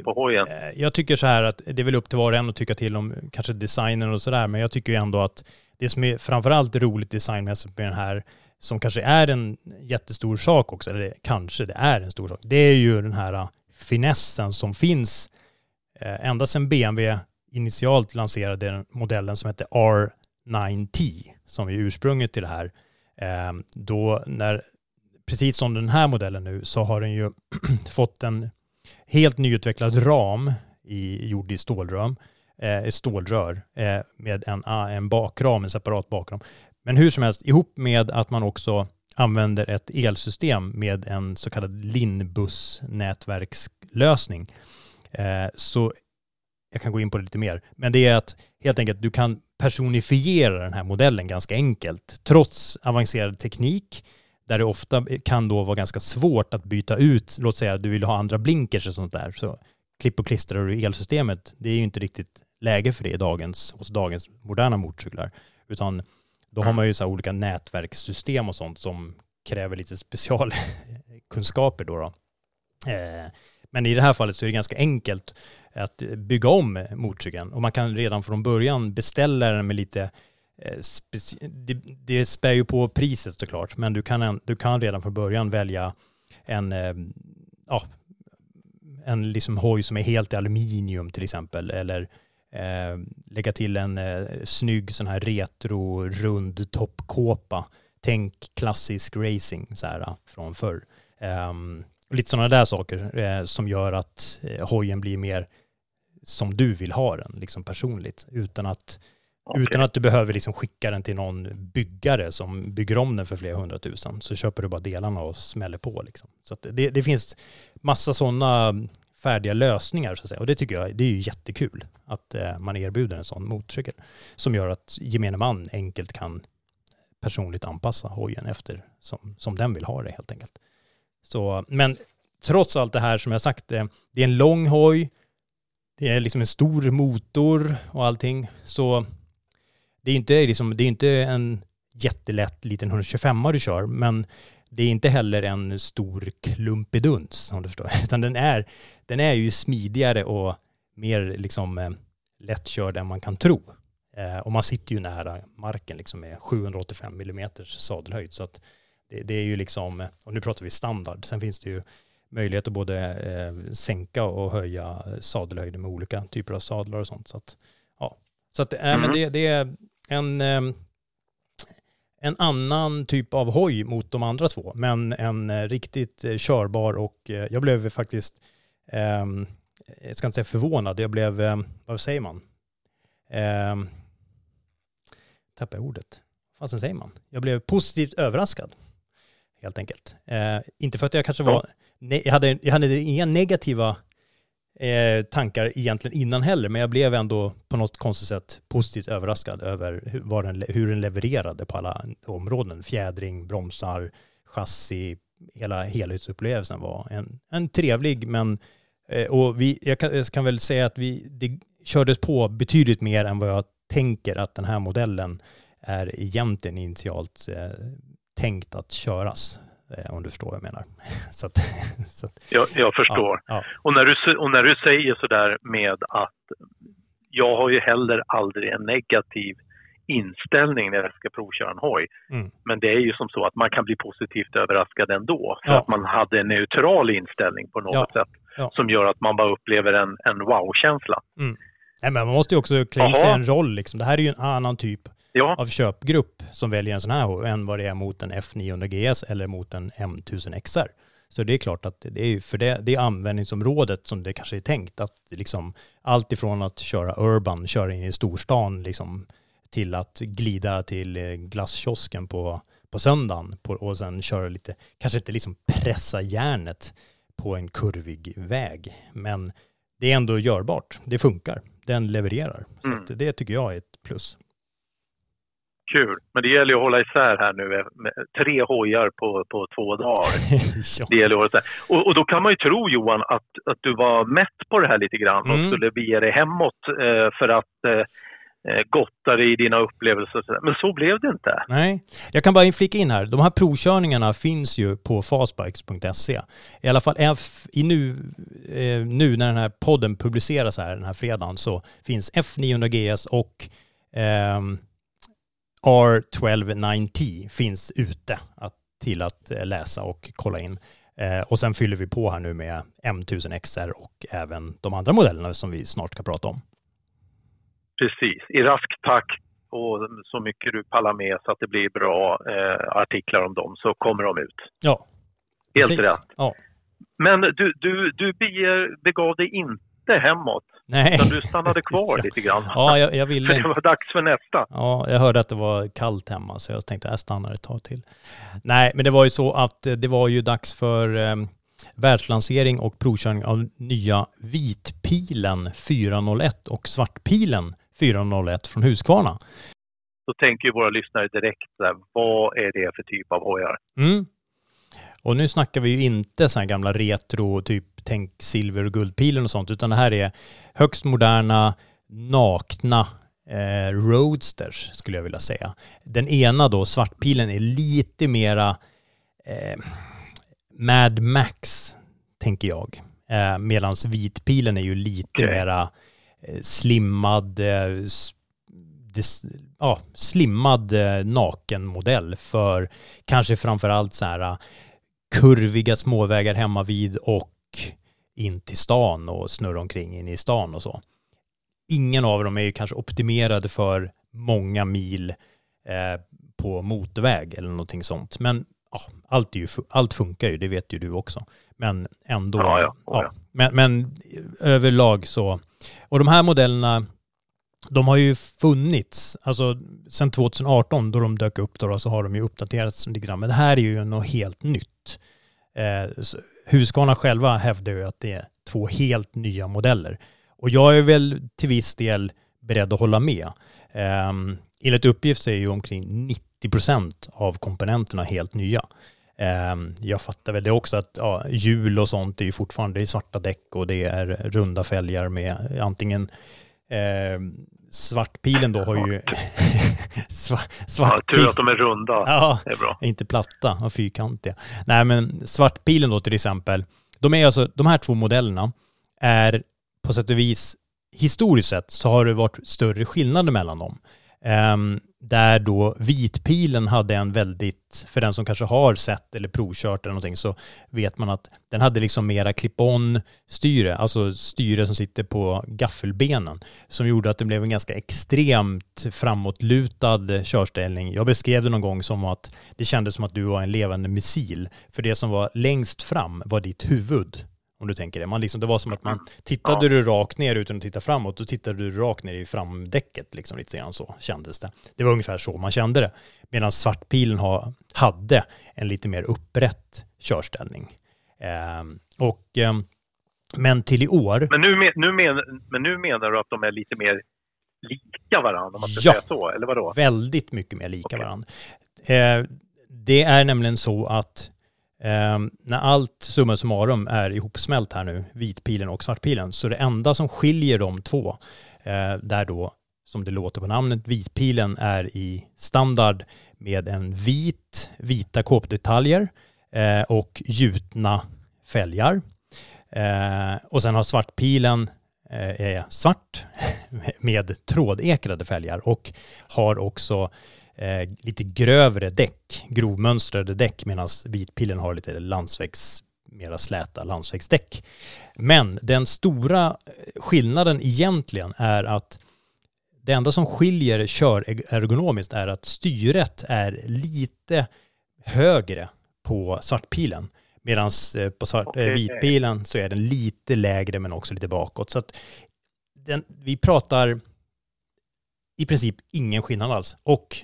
Eh, jag tycker så här att det är väl upp till var och en att tycka till om kanske designen och sådär, men jag tycker ju ändå att det som är framförallt roligt designmässigt med den här, som kanske är en jättestor sak också, eller kanske det är en stor sak, det är ju den här äh, finessen som finns eh, ända sedan BMW initialt lanserade den modellen som hette R9T, som är ursprunget till det här. Eh, då när, precis som den här modellen nu, så har den ju fått en helt nyutvecklad ram i, gjord i stålrör eh, stålrör eh, med en, ah, en bakram, en separat bakram. Men hur som helst, ihop med att man också använder ett elsystem med en så kallad Linbus-nätverkslösning. Eh, så jag kan gå in på det lite mer, men det är att helt enkelt du kan personifiera den här modellen ganska enkelt. Trots avancerad teknik, där det ofta kan då vara ganska svårt att byta ut, låt säga du vill ha andra blinkers och sånt där, så klipp och klistrar du elsystemet, det är ju inte riktigt läge för det i dagens, hos dagens moderna motorcyklar. Utan då har man ju så olika nätverkssystem och sånt som kräver lite specialkunskaper då. då. Eh, men i det här fallet så är det ganska enkelt att bygga om motorcykeln och man kan redan från början beställa den med lite eh, det, det spär ju på priset såklart, men du kan, du kan redan från början välja en, eh, ja, en liksom hoj som är helt i aluminium till exempel, eller eh, lägga till en eh, snygg sån här retro rund toppkåpa. Tänk klassisk racing så här från förr. Eh, lite sådana där saker eh, som gör att eh, hojen blir mer som du vill ha den, liksom personligt, utan att Okay. Utan att du behöver liksom skicka den till någon byggare som bygger om den för flera hundratusen. Så köper du bara delarna och smäller på. Liksom. Så det, det, finns massa sådana färdiga lösningar så att säga. Och det tycker jag det är ju jättekul att eh, man erbjuder en sån motorcykel som gör att gemene man enkelt kan personligt anpassa hojen efter som, som den vill ha det helt enkelt. Så, men trots allt det här som jag sagt, det, det är en lång hoj, det är liksom en stor motor och allting. Så det är inte, liksom, det är inte en jättelätt liten 125 du kör, men det är inte heller en stor klumpeduns om du förstår. Utan den är, den är ju smidigare och mer liksom eh, lättkörd än man kan tro. Eh, och man sitter ju nära marken liksom med 785 mm sadelhöjd. Så att det, det, är ju liksom, och nu pratar vi standard, sen finns det ju möjlighet att både eh, sänka och höja sadelhöjden med olika typer av sadlar och sånt. Så att, ja. Så att, äh, mm. men det, det, är en, eh, en annan typ av hoj mot de andra två, men en eh, riktigt eh, körbar och eh, jag blev faktiskt, ehm, jag ska inte säga förvånad, jag blev, vad säger man? Ehm, tappade jag ordet. Vad säger man? Jag blev positivt överraskad helt enkelt. Eh, inte för att jag kanske var, ne, jag, hade, jag hade inga negativa eh, tankar egentligen innan heller, men jag blev ändå på något konstigt sätt positivt överraskad över hur, den, hur den levererade på alla områden. Fjädring, bromsar, chassi, hela helhetsupplevelsen var en, en trevlig, men eh, och vi, jag kan, jag kan, väl säga att vi, det kördes på betydligt mer än vad jag tänker att den här modellen är egentligen initialt eh, tänkt att köras. Eh, om du förstår vad jag menar. så att, så att, jag, jag förstår. Ja, ja. Och, när du, och när du säger sådär med att jag har ju heller aldrig en negativ inställning när jag ska provköra en hoj. Mm. Men det är ju som så att man kan bli positivt överraskad ändå. För ja. att man hade en neutral inställning på något sätt. Som gör att man bara upplever en, en wow-känsla. Mm. Nej, men man måste ju också klä sig en roll. Liksom. Det här är ju en annan typ ja. av köpgrupp som väljer en sån här än vad det är mot en F900 GS eller mot en M1000 XR. Så det är klart att det är för det, det är användningsområdet som det kanske är tänkt att liksom allt ifrån att köra urban, köra in i storstan liksom till att glida till eh, glasskiosken på, på söndagen på, och sen köra lite, kanske inte liksom pressa järnet på en kurvig väg, men det är ändå görbart. Det funkar. Den levererar. Mm. Så det tycker jag är ett plus. Kul, men det gäller att hålla isär här nu. Med tre hojar på, på två dagar. ja. Det gäller att hålla. Och, och, då kan man ju tro Johan att, att du var mätt på det här lite grann och mm. skulle bege dig hemåt eh, för att eh, eh gotta dig i dina upplevelser. Men så blev det inte. Nej, jag kan bara flika in här. De här provkörningarna finns ju på fastbikes.se. I alla fall F, i nu, eh, nu när den här podden publiceras här den här fredagen så finns F900 GS och eh, R1290 finns ute att, till att eh, läsa och kolla in. Eh, och sen fyller vi på här nu med M1000 XR och även de andra modellerna som vi snart ska prata om. Precis, i rask takt och så mycket du pallar med så att det blir bra eh, artiklar om dem så kommer de ut. Ja, Helt precis. rätt. Ja. Men du, du, du begav dig inte hemåt Nej. Utan du stannade kvar lite grann. Ja, jag, jag ville För det var dags för nästa. Ja, jag hörde att det var kallt hemma så jag tänkte att jag stannar ett tag till. Nej, men det var ju så att eh, det var ju dags för eh, världslansering och provkörning av nya Vitpilen 401 och Svartpilen 401 från Husqvarna. Då tänker ju våra lyssnare direkt, vad är det för typ av hojar? Mm. Och nu snackar vi ju inte så här gamla retro, typ tänk silver och guldpilen och sånt, utan det här är högst moderna, nakna eh, roadsters skulle jag vilja säga. Den ena då, svartpilen, är lite mera eh, Mad Max, tänker jag. Eh, Medan vitpilen är ju lite okay. mera eh, slimmad, eh, des, ja, slimmad eh, nakenmodell för kanske framförallt så här kurviga småvägar hemma vid och in till stan och snurra omkring in i stan och så. Ingen av dem är ju kanske optimerade för många mil eh, på motorväg eller någonting sånt. Men ja, allt, är ju, allt funkar ju, det vet ju du också. Men ändå. Ja, ja. ja. ja. Men, men överlag så. Och de här modellerna, de har ju funnits, alltså sedan 2018 då de dök upp då, så har de ju uppdaterats lite grann. Men det här är ju något helt nytt. Eh, Husqvarna själva hävdar ju att det är två helt nya modeller. Och jag är väl till viss del beredd att hålla med. Um, enligt uppgift så är ju omkring 90 procent av komponenterna helt nya. Um, jag fattar väl det också att ja, hjul och sånt är ju fortfarande det är svarta däck och det är runda fälgar med antingen eh, svartpilen då har ju svart, svart ja, tur att de är runda. Ja, det är bra. inte platta och fyrkantiga. Nej, men svartpilen då till exempel, de är alltså, de här två modellerna är på sätt och vis, historiskt sett så har det varit större skillnader mellan dem. Ehm, där då vitpilen hade en väldigt, för den som kanske har sett eller provkört eller någonting så vet man att den hade liksom mera clip-on styre, alltså styre som sitter på gaffelbenen som gjorde att det blev en ganska extremt framåtlutad körställning. Jag beskrev det någon gång som att det kändes som att du var en levande missil för det som var längst fram var ditt huvud om du tänker det. Man liksom, det var som att man tittade ja. du rakt ner utan att titta framåt, då tittade du rakt ner i framdäcket, liksom lite grann så kändes det. Det var ungefär så man kände det. Medan svartpilen ha, hade en lite mer upprätt körställning. Eh, och, eh, men till i år... Men nu, nu men, men nu menar du att de är lite mer lika varandra, om man ska ja, säga så, eller vadå? väldigt mycket mer lika okay. varandra. Eh, det är nämligen så att Eh, när allt summa summarum är ihopsmält här nu, vitpilen och svartpilen, så det enda som skiljer de två, eh, där då, som det låter på namnet, vitpilen är i standard med en vit, vita kåpdetaljer eh, och gjutna fälgar. Eh, och sen har svartpilen eh, är svart med trådekrade fälgar och har också eh, lite grövre däck, grovmönstrade däck, medan vitpilen har lite landsvägs, mera släta landsvägsdäck. Men den stora eh, skillnaden egentligen är att det enda som skiljer körergonomiskt är att styret är lite högre på svartpilen. Medan eh, på svart, okay. vitpilen så är den lite lägre men också lite bakåt. Så att den, vi pratar i princip ingen skillnad alls. Och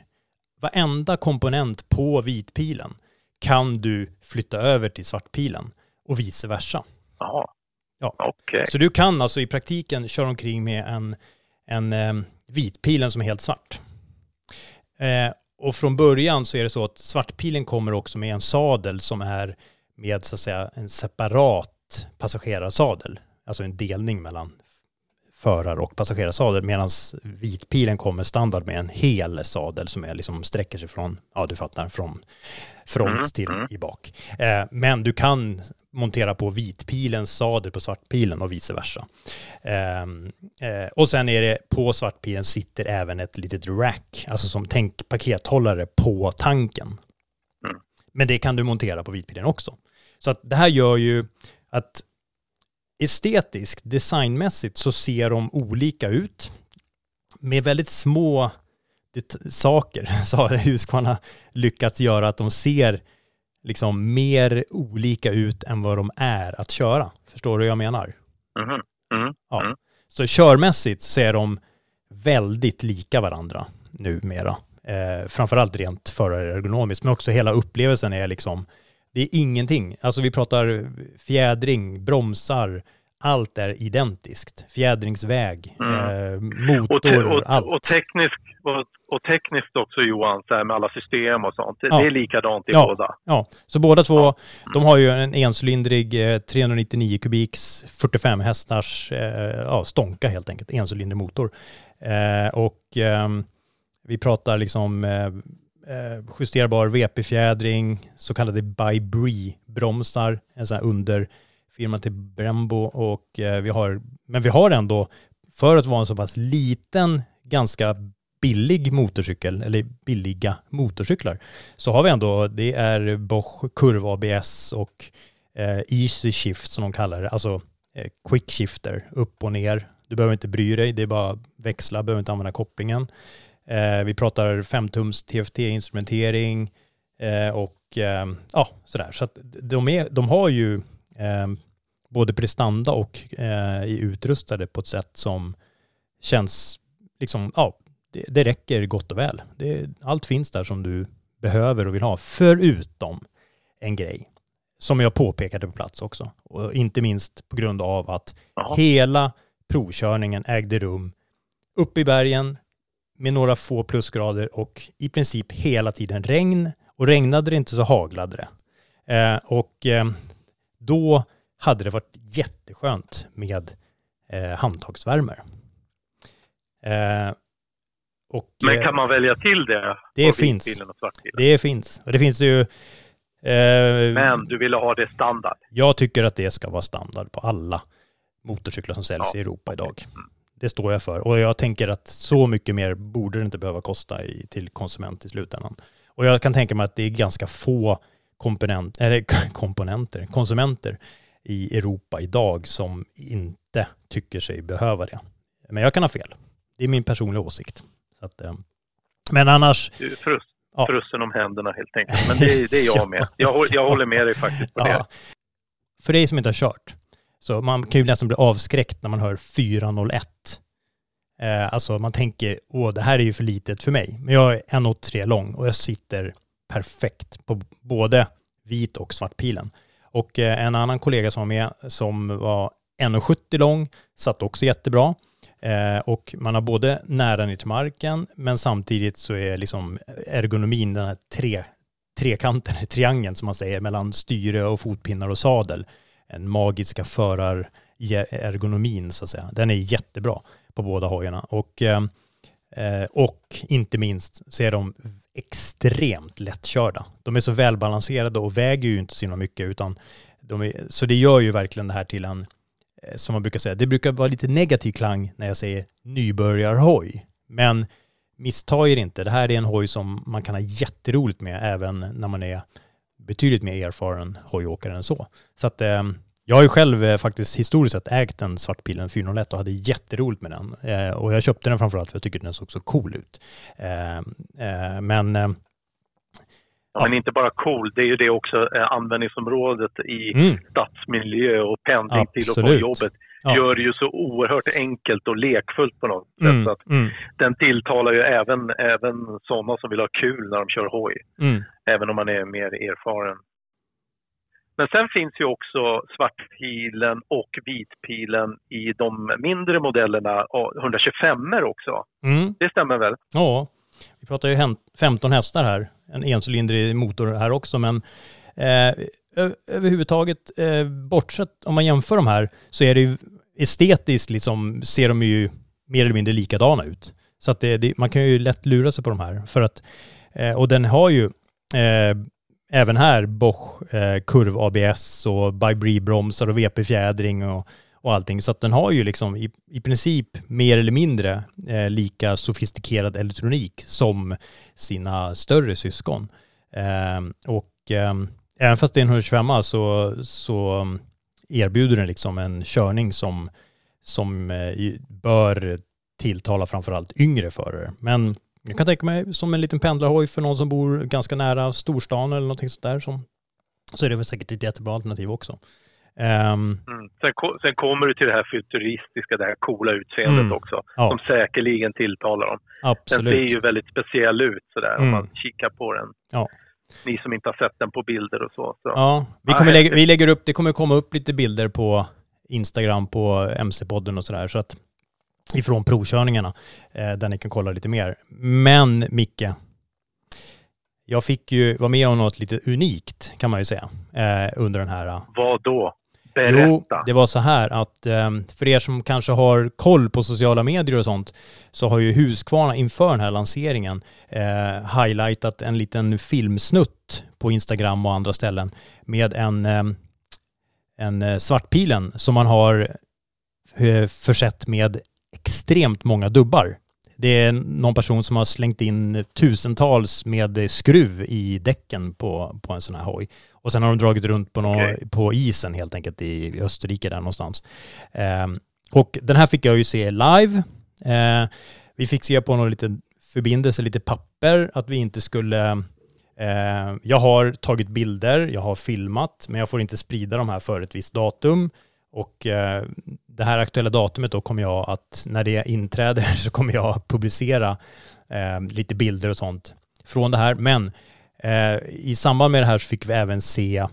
varenda komponent på vitpilen kan du flytta över till svartpilen och vice versa. Jaha. Ja. Okay. Så du kan alltså i praktiken köra omkring med en, en eh, vitpilen som är helt svart. Eh, och från början så är det så att svartpilen kommer också med en sadel som är med så att säga en separat passagerarsadel. Alltså en delning mellan förar och passagerarsadel medan vitpilen kommer standard med en hel sadel som är liksom sträcker sig från, ja du fattar, från front mm, till mm. i bak. Eh, men du kan montera på vitpilens sadel på svartpilen och vice versa. Eh, eh, och sen är det på svartpilen sitter även ett litet rack, alltså som tänk pakethållare på tanken. Mm. Men det kan du montera på vitpilen också. Så att det här gör ju att estetiskt, designmässigt så ser de olika ut. Med väldigt små saker så har Husqvarna lyckats göra att de ser liksom mer olika ut än vad de är att köra. Förstår du vad jag menar? Mm. Mm. Ja. Mm. Så körmässigt så är de väldigt lika varandra numera. Eh, framförallt rent förarergonomiskt, men också hela upplevelsen är liksom det är ingenting. Alltså vi pratar fjädring, bromsar, allt är identiskt. Fjädringsväg, mm. eh, motor, och, och, allt. Och tekniskt, och, och, tekniskt också Johan, så här med alla system och sånt. Ja. Det är likadant i ja. båda. Ja, så båda två, ja. de har ju en encylindrig eh, 399 kubiks 45 hästars eh, ja, stånka helt enkelt, encylindrig motor. Eh, och ehm, vi pratar liksom eh, Eh, justerbar VP-fjädring, så kallade by bromsar en sån här underfirma till Brembo och eh, vi har, men vi har ändå, för att vara en så pass liten, ganska billig motorcykel, eller billiga motorcyklar, så har vi ändå, det är Bosch kurv ABS och eh, Easy Shift som de kallar det, alltså eh, quick shifter, upp och ner. Du behöver inte bry dig, det är bara växla, behöver inte använda kopplingen. Eh, vi pratar 5-tums TFT-instrumentering eh, och eh, ja, sådär. Så att de, är, de har ju både prestanda och är utrustade på ett sätt som känns liksom, ja, det, det räcker gott och väl. Det, allt finns där som du behöver och vill ha, förutom en grej som jag påpekade på plats också. Och inte minst på grund av att Aha. hela provkörningen ägde rum uppe i bergen med några få plusgrader och i princip hela tiden regn. Och regnade det inte så haglade det. Eh, och eh, då hade det varit jätteskönt med eh, handtagsvärmer. Eh, och, Men eh, kan man välja till det? Det finns. Det finns. Och det finns ju... Eh, Men du ville ha det standard? Jag tycker att det ska vara standard på alla motorcyklar som säljs Ja, i Europa idag. Mm. Det står jag för. Och jag tänker att så mycket mer borde det inte behöva kosta i, till konsument i slutändan. Och jag kan tänka mig att det är ganska få komponent, eller komponenter, konsumenter i Europa idag som inte tycker sig behöva det. Men jag kan ha fel. Det är min personliga åsikt. Så att, eh, men annars, Du är Ja. frusen om händerna helt enkelt. Men det, det är jag Ja. med. Jag, jag håller med dig faktiskt på det. Ja. För dig som inte har kört, så man kan ju nästan bli avskräckt när man hör 401. Eh, alltså man tänker, åh det här är ju för litet för mig. Men jag är 1,83 lång och jag sitter perfekt på både vit och svartpilen. Och eh, en annan kollega som var med som var 1,70 lång satt också jättebra. Eh, och man har både nära ner till marken men samtidigt så är liksom ergonomin den här tre, trekanten, triangeln som man säger, mellan styre och fotpinnar och sadel. En magiska förarergonomin så att säga. Den är jättebra på båda hojarna. Och, ehm, eh, och inte minst så är de extremt lättkörda. De är så välbalanserade och väger ju inte så himla mycket utan de är, så det gör ju verkligen det här till en, eh, som man brukar säga, det brukar vara lite negativ klang när jag säger nybörjarhoj. Men missta er inte, det här är en hoj som man kan ha jätteroligt med även när man är betydligt mer erfaren hojåkare än så. Så att eh, jag har ju själv eh, faktiskt historiskt sett ägt en svartpilen 401 och hade jätteroligt med den. Eh, och jag köpte den framförallt för jag tycker den såg så cool ut. Men Ja, men inte bara cool, det är ju det också eh, användningsområdet i mm, stadsmiljö och pendling till och från Absolut. jobbet Ja. gör det ju så oerhört enkelt och lekfullt på något sätt. mm, Så att mm, den tilltalar ju även, även sådana som vill ha kul när de kör hoj, mm. även om man är mer erfaren. Men sen finns ju också svartpilen och vitpilen i de mindre modellerna, och 125 också. Mm. Det stämmer väl? Ja, vi pratar ju hen- 15 hästar här, en encylindrig motor här också, men eh, överhuvudtaget, eh, bortsett om man jämför de här, så är det ju estetiskt liksom, ser de ju mer eller mindre likadana ut. Så att det, det, man kan ju lätt lura sig på de här. För att, eh, och den har ju eh, även här Bosch eh, kurv-ABS och bybrie bromsar och VP-fjädring och, och allting. Så att den har ju liksom i, i princip mer eller mindre eh, lika sofistikerad elektronik som sina större syskon. Eh, och eh, även fast det är en 125 så, så erbjuder den liksom en körning som, som eh, bör tilltala framförallt yngre förare. Men jag kan tänka mig som en liten pendlarhoj för någon som bor ganska nära storstan eller någonting sånt där som, så är det väl säkert ett jättebra alternativ också. Ehm, Mm. Sen, ko- sen kommer du till det här futuristiska, det här coola utseendet Mm. också, Ja. som säkerligen tilltalar dem. Den absolut. ser ju väldigt speciell ut sådär om Mm. man kikar på den. Ja. Ni som inte har sett den på bilder och så. så. Ja, vi, kommer lägga, vi lägger upp, det kommer komma upp lite bilder på Instagram på MC-podden och sådär. Så att ifrån provkörningarna eh, där ni kan kolla lite mer. Men Micke, jag fick ju vara med om något lite unikt kan man ju säga eh, under den här eh, Vad då? Berätta. Jo, det var så här att eh, för er som kanske har koll på sociala medier och sånt så har ju Husqvarna inför den här lanseringen eh, highlightat en liten filmsnutt på Instagram och andra ställen med en, eh, en eh, svartpilen som man har eh, försett med extremt många dubbar. Det är någon person som har slängt in tusentals med skruv i däcken på, på en sån här hoj. Och sen har de dragit runt på, nå Okej. på isen helt enkelt i Österrike där någonstans. Ehm, och den här fick jag ju se live. Eh, vi fick se på någon liten förbindelse, lite papper, att vi inte skulle... Eh, jag har tagit bilder, jag har filmat, men jag får inte sprida de här för ett visst datum. Och eh, det här aktuella datumet då kommer jag att, när det inträder så kommer jag publicera eh, lite bilder och sånt från det här. Men eh, i samband med det här så fick vi även se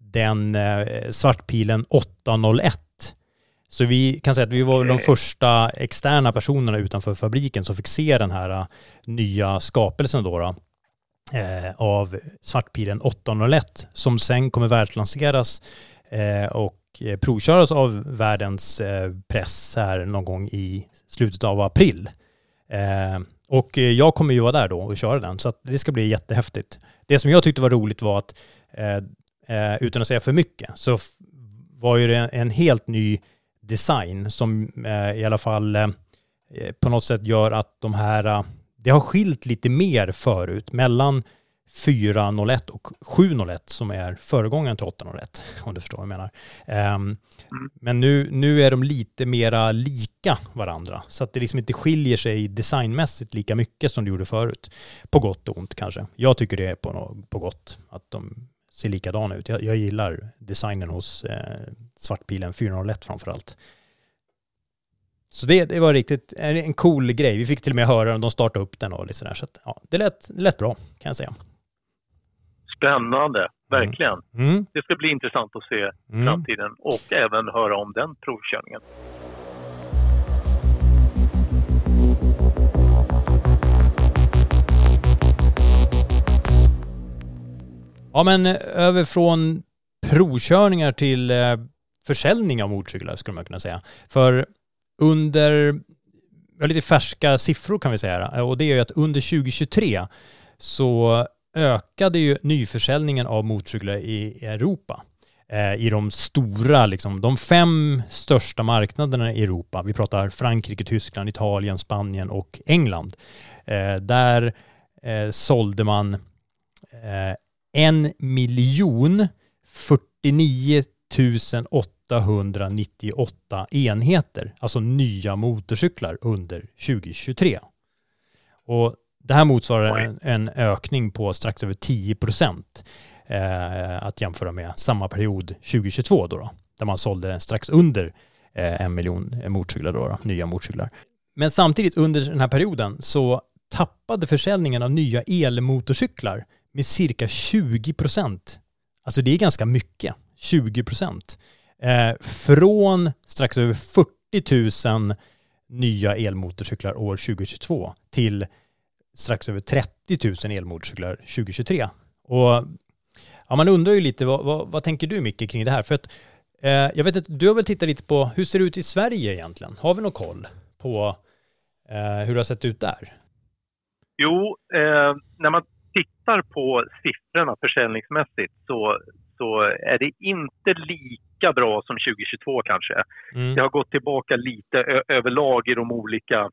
den eh, svartpilen 801. Så vi kan säga att vi var de första externa personerna utanför fabriken som fick se den här eh, nya skapelsen då. då. eh, av Svartpilen 801 som sen kommer världslanseras eh, och eh, provköras av världens eh, press här någon gång i slutet av april. Eh, och jag kommer ju vara där då och köra den så att det ska bli jättehäftigt. Det som jag tyckte var roligt var att utan att säga för mycket så var ju det en helt ny design som i alla fall på något sätt gör att de här det har skilt lite mer förut mellan 401 och 701 som är föregångaren till 801 om du förstår vad jag menar. Um. Men nu, nu är de lite mera lika varandra så att det liksom inte skiljer sig designmässigt lika mycket som det gjorde förut. På gott och ont kanske. Jag tycker det är på, på gott att de ser likadana ut. Jag, jag gillar designen hos eh, Svartpilen 401 framförallt. Så det, det var riktigt en cool grej. Vi fick till och med höra när de startade upp den och lite sådär. Så att, ja, det lät, det lät bra kan jag säga. Spännande, verkligen. Mm. Mm. Det ska bli intressant att se mm. framtiden och även höra om den provkörningen. Ja, men eh, över från provkörningar till eh, försäljning av motorcyklar skulle man kunna säga. För under, lite färska siffror kan vi säga, och det är ju att under 2023 så ökade ju nyförsäljningen av motorcyklar i Europa. Eh, I de stora, liksom, de fem största marknaderna i Europa. Vi pratar Frankrike, Tyskland, Italien, Spanien och England. Eh, där eh, sålde man eh, en miljon 49 898 enheter, alltså nya motorcyklar under 2023. Och det här motsvarar en, en ökning på strax över 10 procent eh, att jämföra med samma period 2022 då, då där man sålde strax under eh, en miljon motorcyklar då, då, nya motorcyklar. Men samtidigt under den här perioden så tappade försäljningen av nya elmotorcyklar med cirka 20 procent. Alltså det är ganska mycket, 20 procent. Eh, från strax över 40 000 nya elmotorcyklar år 2022 till strax över 30 000 elmotorcyklar 2023. Och ja, man undrar ju lite, vad, vad, vad tänker du Micke kring det här? För att eh, jag vet att du har väl tittat lite på hur ser det ut i Sverige egentligen? Har vi någon koll på eh, hur det har sett ut där? Jo, eh, när man tittar på siffrorna försäljningsmässigt så, så är det inte lika bra som 2022 kanske. Mm. Det har gått tillbaka lite överlag i de olika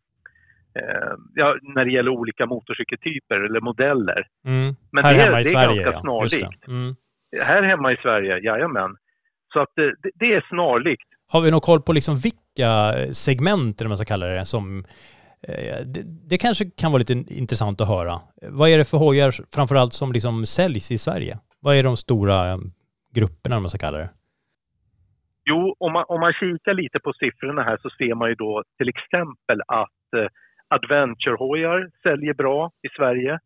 ja, när det gäller olika motorcykeltyper eller modeller. Mm. Men här det, hemma i det är Sverige, ganska snarlikt. Mm. Här hemma i Sverige, jajamän. Så att det, det, är snarlikt. Har vi någon koll på liksom vilka segment, eller man ska kalla det, som eh, det, det, kanske kan vara lite intressant att höra. Vad är det för hojar framförallt som liksom säljs i Sverige? Vad är de stora eh, grupperna, om man ska kalla det? Jo, om man, om man kikar lite på siffrorna här så ser man ju då till exempel att eh, Adventure-hojar säljer bra i Sverige.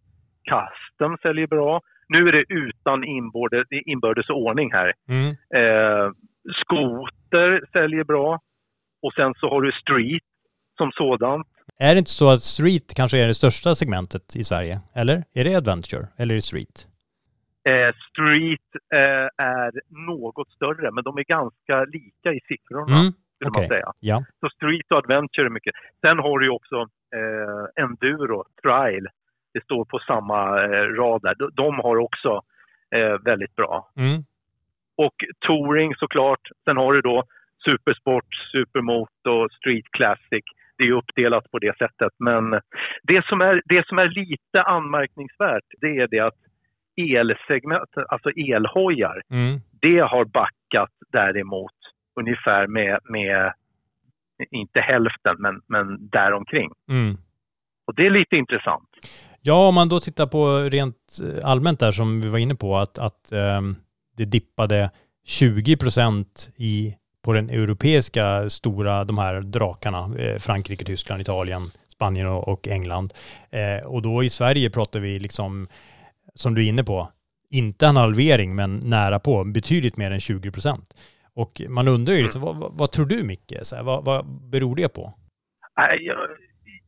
Custom säljer bra. Nu är det utan inbördes, inbördes ordning här. Mm. Eh, skoter säljer bra. Och sen så har du Street som sådant. Är det inte så att Street kanske är det största segmentet i Sverige? Eller? Är det Adventure eller är det Street? Eh, street eh, är något större, men de är ganska lika i siffrorna. Mm skulle okay. man säga. Ja. Så street och adventure är mycket. Sen har du ju också eh, enduro, trial. Det står på samma eh, rad där. De, de har också eh, väldigt bra. Mm. Och touring såklart. Sen har du då supersport, supermoto, street classic. Det är uppdelat på det sättet. Men det som är, det som är lite anmärkningsvärt det är det att elsegment, alltså elhojar, mm. det har backat däremot ungefär med, med inte hälften, men, men däromkring. Mm. Och det är lite intressant. Ja, om man då tittar på rent eh, allmänt där som vi var inne på, att, att um, det dippade 20 procent i på den europeiska stora, de här drakarna, eh, Frankrike, Tyskland, Italien, Spanien och, och England. Eh, och då i Sverige pratar vi liksom, som du är inne på, inte en halvering, men nära på, betydligt mer än 20 procent. Och man undrar ju, liksom, vad, vad, vad, tror du Micke? Så här, vad, vad beror det på? Jag,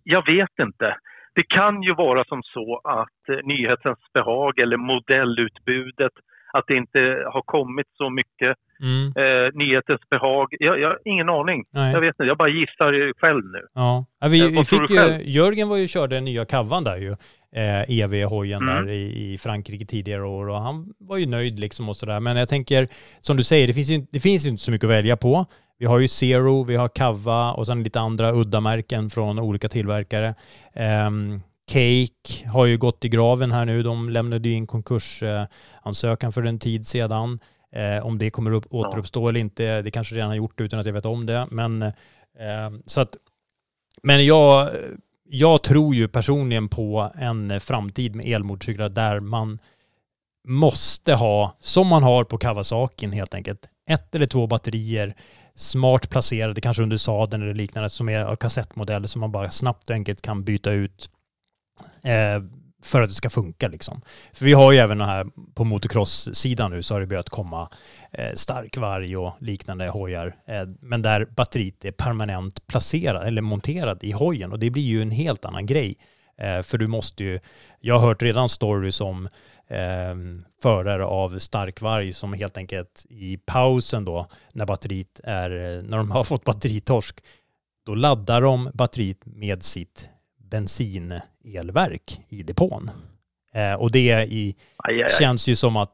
jag vet inte. det kan ju vara som så att eh, nyhetens behag eller modellutbudet, att det inte har kommit så mycket Mm. eh, nyhetens behag. Jag, jag har ingen aning. Nej. Jag vet inte, jag bara gissar själv nu. Ja, ja vi, Eh, vi fick ju? Jörgen var ju körde den nya kavan där ju, eh, EV-hojen Mm. där i, i Frankrike tidigare år och han var ju nöjd liksom och sådär. Men jag tänker, som du säger, det finns ju det finns inte så mycket att välja på. Vi har ju Zero, vi har Kava och sen lite andra udda-märken från olika tillverkare. Ehm, Cake har ju gått i graven här nu. De lämnade ju in konkursansökan för en tid sedan. Eh, om det kommer upp, återuppstå eller inte, det kanske redan har gjort det utan att jag vet om det. Men, eh, så att, men jag, jag tror ju personligen på en eh, framtid med elmotorcyklar där man måste ha, som man har på Kawasaki, helt enkelt, ett eller två batterier smart placerade, kanske under sadeln eller liknande, som är av kassettmodell som man bara snabbt och enkelt kan byta ut. Eh, för att det ska funka liksom. För vi har ju även här på motocross-sidan nu så har det börjat komma eh, starkvarg och liknande hojar. Eh, men där batteriet är permanent placerad eller monterad i hojen och det blir ju en helt annan grej. Eh, för du måste ju, jag har hört redan stories om eh, förare av starkvarg som helt enkelt i pausen då när batteriet är, eh, när de har fått batteritorsk, då laddar de batteriet med sitt bensin bensinelverk i depån. Eh, och det i, Aj, aj, känns ju som att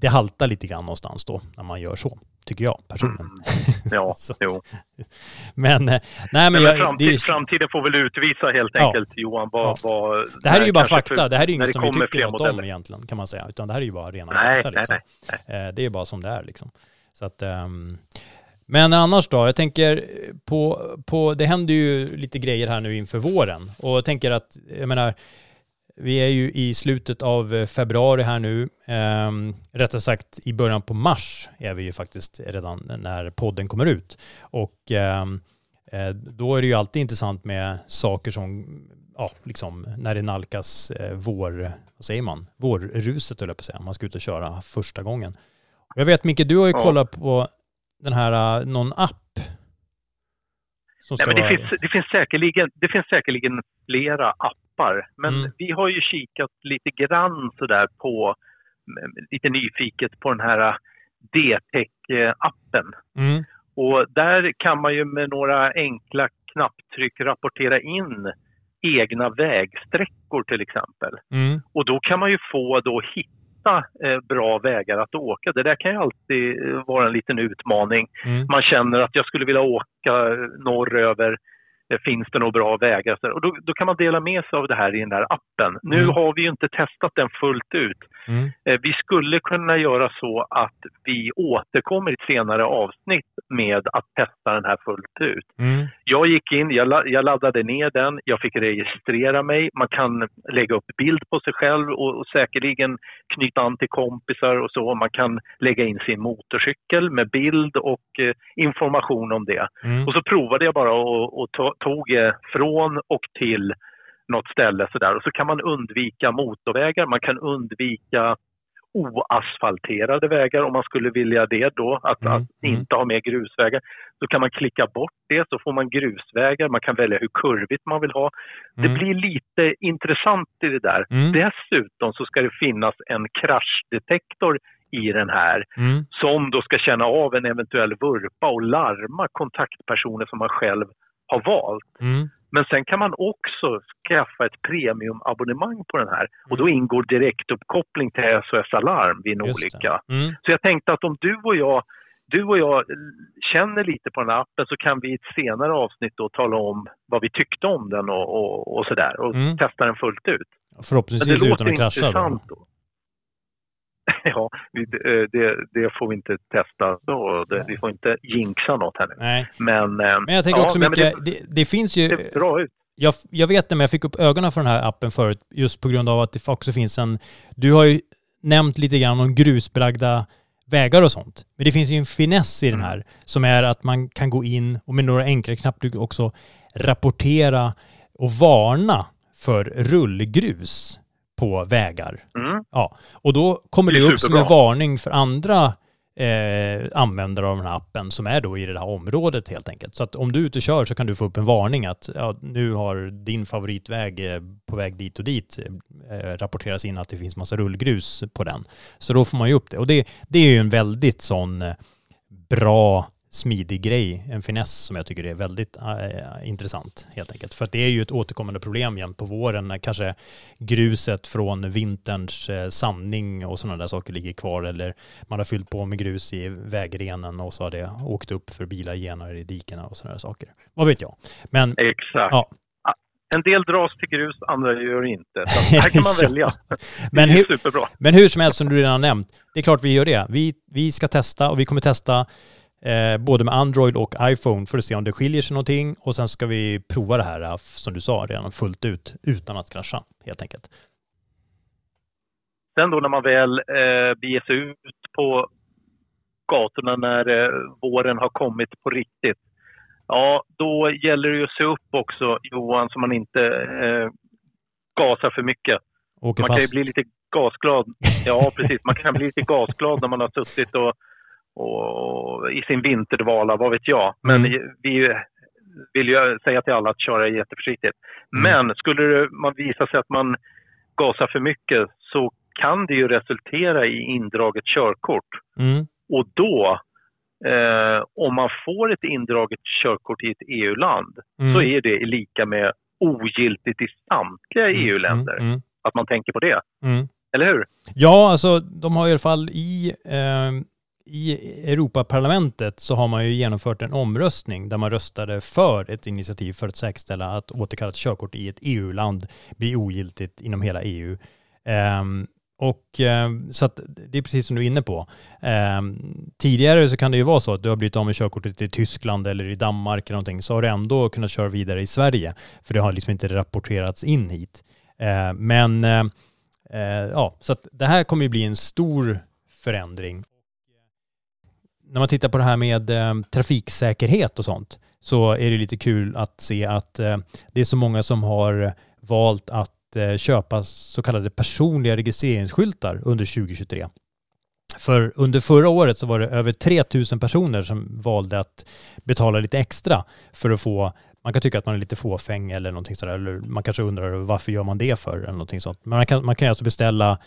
det haltar lite grann någonstans då när man gör så, tycker jag personligen. Mm. Ja, Så jo. Men, eh, nej men, Men, jag, framtid, det, framtiden får väl utvisa helt Ja. enkelt Johan vad... Ja. vad det här är ju bara fakta, för- det här är ju inget som vi tycker något om egentligen kan man säga, utan det här är ju bara rena Nej, fakta nej, liksom. nej, Eh, Det är bara som det är liksom. Så att, ehm, men annars då, jag tänker på, på, det händer ju lite grejer här nu inför våren och jag tänker att, jag menar, vi är ju i slutet av februari här nu, ehm, rättare sagt i början på mars är vi ju faktiskt redan när podden kommer ut. Och eh, då är det ju alltid intressant med saker som, ja, liksom när det nalkas eh, vår, vad säger man, vårruset höll jag på att säga, man ska ut och köra första gången. Jag vet Micke, du har ju Ja. kollat på den här, eh, någon app. Som Nej, ska men det, vara, finns, det, finns säkerligen, det finns säkerligen flera appar, men Mm. vi har ju kikat lite grann sådär på, mm, lite nyfiket på den här D-Tech-appen. mm, Och där kan man ju med några enkla knapptryck rapportera in egna vägsträckor till exempel. mm, Och då kan man ju få då hitta eh, bra vägar att åka. Det där kan ju alltid eh, vara en liten utmaning. mm, Man känner att jag skulle vilja åka norröver. Eh, Finns det några bra vägar? Och då, då kan man dela med sig av det här i den där appen. Nu Mm. har vi ju inte testat den fullt ut. mm, Eh, Vi skulle kunna göra så att vi återkommer i ett senare avsnitt med att testa den här fullt ut. mm, Jag gick in, jag, jag laddade ner den, jag fick registrera mig. Man kan lägga upp bild på sig själv och, och säkerligen knyta an till kompisar och så. Man kan lägga in sin motorcykel med bild och eh, information om det. mm, Och så provade jag bara och, och eh, från och till något ställe sådär. Och så kan man undvika motorvägar, man kan undvika oasfalterade vägar om man skulle vilja det då, att, Mm, att mm. inte ha med grusvägar. Då kan man klicka bort det så får man grusvägar, man kan välja hur kurvigt man vill ha. Det Mm. blir lite intressant i det där. Mm. Dessutom så ska det finnas en kraschdetektor i den här mm, som då ska känna av en eventuell vurpa och larma kontaktpersoner som man själv har valt. mm, Men sen kan man också skaffa ett premiumabonnemang på den här och då ingår direktuppkoppling till SOS Alarm vid en olycka. mm. Så jag tänkte att om du och jag du och jag känner lite på den här appen så kan vi i ett senare avsnitt då tala om vad vi tyckte om den och, och, och sådär och Mm. testa den fullt ut. Förhoppningsvis utan att krascha då. då. Ja, eh, det, det får vi inte testa då. Det, vi får inte jinxa något här nu. Nej, Men, eh, men jag tänker ja, också mycket, det, det finns ju... det, det bra ut. jag, jag vet det, men jag fick upp ögonen för den här appen förut just på grund av att det också finns en... Du har ju nämnt lite grann om grusbelagda vägar och sånt. Men det finns ju en finess i den här som är att man kan gå in och med några enkla knapptryck också rapportera och varna för rullgrus på vägar. Mm. Ja, och då kommer Det det, upp som en varning för andra eh, användare av den här appen som är då i det här området helt enkelt. Så att om du är ute och kör så kan du få upp en varning att ja, nu har din favoritväg eh, på väg dit och dit eh, rapporteras in att det finns massa rullgrus på den. Så då får man ju upp det. Och det, det är ju en väldigt sån eh, bra smidig grej, en finess som jag tycker är väldigt äh, intressant helt enkelt. För att det är ju ett återkommande problem igen på våren när kanske gruset från vinterns äh, sandning och sådana där saker ligger kvar eller man har fyllt på med grus i vägrenen och så har det åkt upp för bilar genar i dikena och sådana där saker. Vad vet jag. Men, Exakt. Ja. En del dras till grus, andra gör inte. Så här kan man välja. men, hur, superbra. men hur som helst, som du redan nämnt, det är klart vi gör det. Vi, vi ska testa och vi kommer testa eh, både med Android och iPhone för att se om det skiljer sig någonting och sen ska vi prova det här, eh, som du sa, redan fullt ut utan att krascha helt enkelt. Sen då när man väl eh, beger sig ut på gatorna när eh, våren har kommit på riktigt, ja då gäller det ju att se upp också Johan så man inte eh, gasar för mycket. Åker man fast. kan ju bli lite gasglad. Ja, precis. Man kan bli lite gasglad när man har suttit och och i sin vinterdvala, vad vet jag. Men mm. vi vill ju säga till alla att köra jätteförsiktigt. Mm. Men skulle man visa sig att man gasar för mycket så kan det ju resultera i indraget körkort. Mm. Och då, eh, om man får ett indraget körkort i ett EU-land, mm. så är det lika med ogiltigt i samtliga mm. EU-länder. Mm. Att man tänker på det. Eller hur? Ja, alltså de har i alla fall i eh i Europaparlamentet så har man ju genomfört en omröstning där man röstade för ett initiativ för att säkerställa att återkallat körkort i ett EU-land blir ogiltigt inom hela EU. Um, ehm, och um, så att det är precis som du är inne på. Um, tidigare så kan det ju vara så att du har blivit av med körkortet i Tyskland eller i Danmark eller någonting så har du ändå kunnat köra vidare i Sverige för det har liksom inte rapporterats in hit. Uh, men uh, ja, så att det här kommer ju bli en stor förändring när man tittar på det här med eh, trafiksäkerhet och sånt så är det lite kul att se att eh, det är så många som har valt att eh, köpa så kallade personliga registreringsskyltar under 2023. För under förra året så var det över 3000 personer som valde att betala lite extra för att få man kan tycka att man är lite fåfäng eller någonting sådär, eller man kanske undrar varför gör man det för eller någonting sånt. Men man kan, man kan alltså beställa,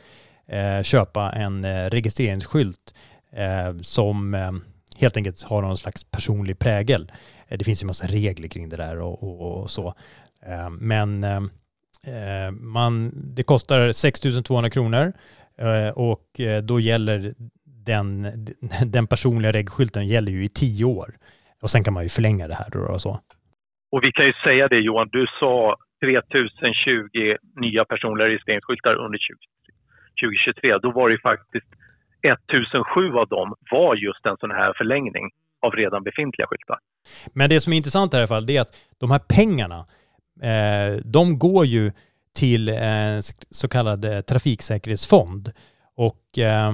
eh, köpa en eh, registreringsskylt eh, Eh, som eh, helt enkelt har någon slags personlig prägel. Eh, det finns ju massa regler kring det där och, och, och så. Eh, men eh, eh man, det kostar 6 200 kronor eh, och då gäller den, den personliga regskylten gäller ju i tio år. Och sen kan man ju förlänga det här då och så. Och vi kan ju säga det Johan, du sa 3020 nya personliga registreringsskyltar under 2023. Då var det ju faktiskt 1007 av dem var just en sån här förlängning av redan befintliga skyltar. Men det som är intressant i alla fall, det är att de här pengarna, eh, de går ju till en så kallad eh, trafiksäkerhetsfond. Och eh,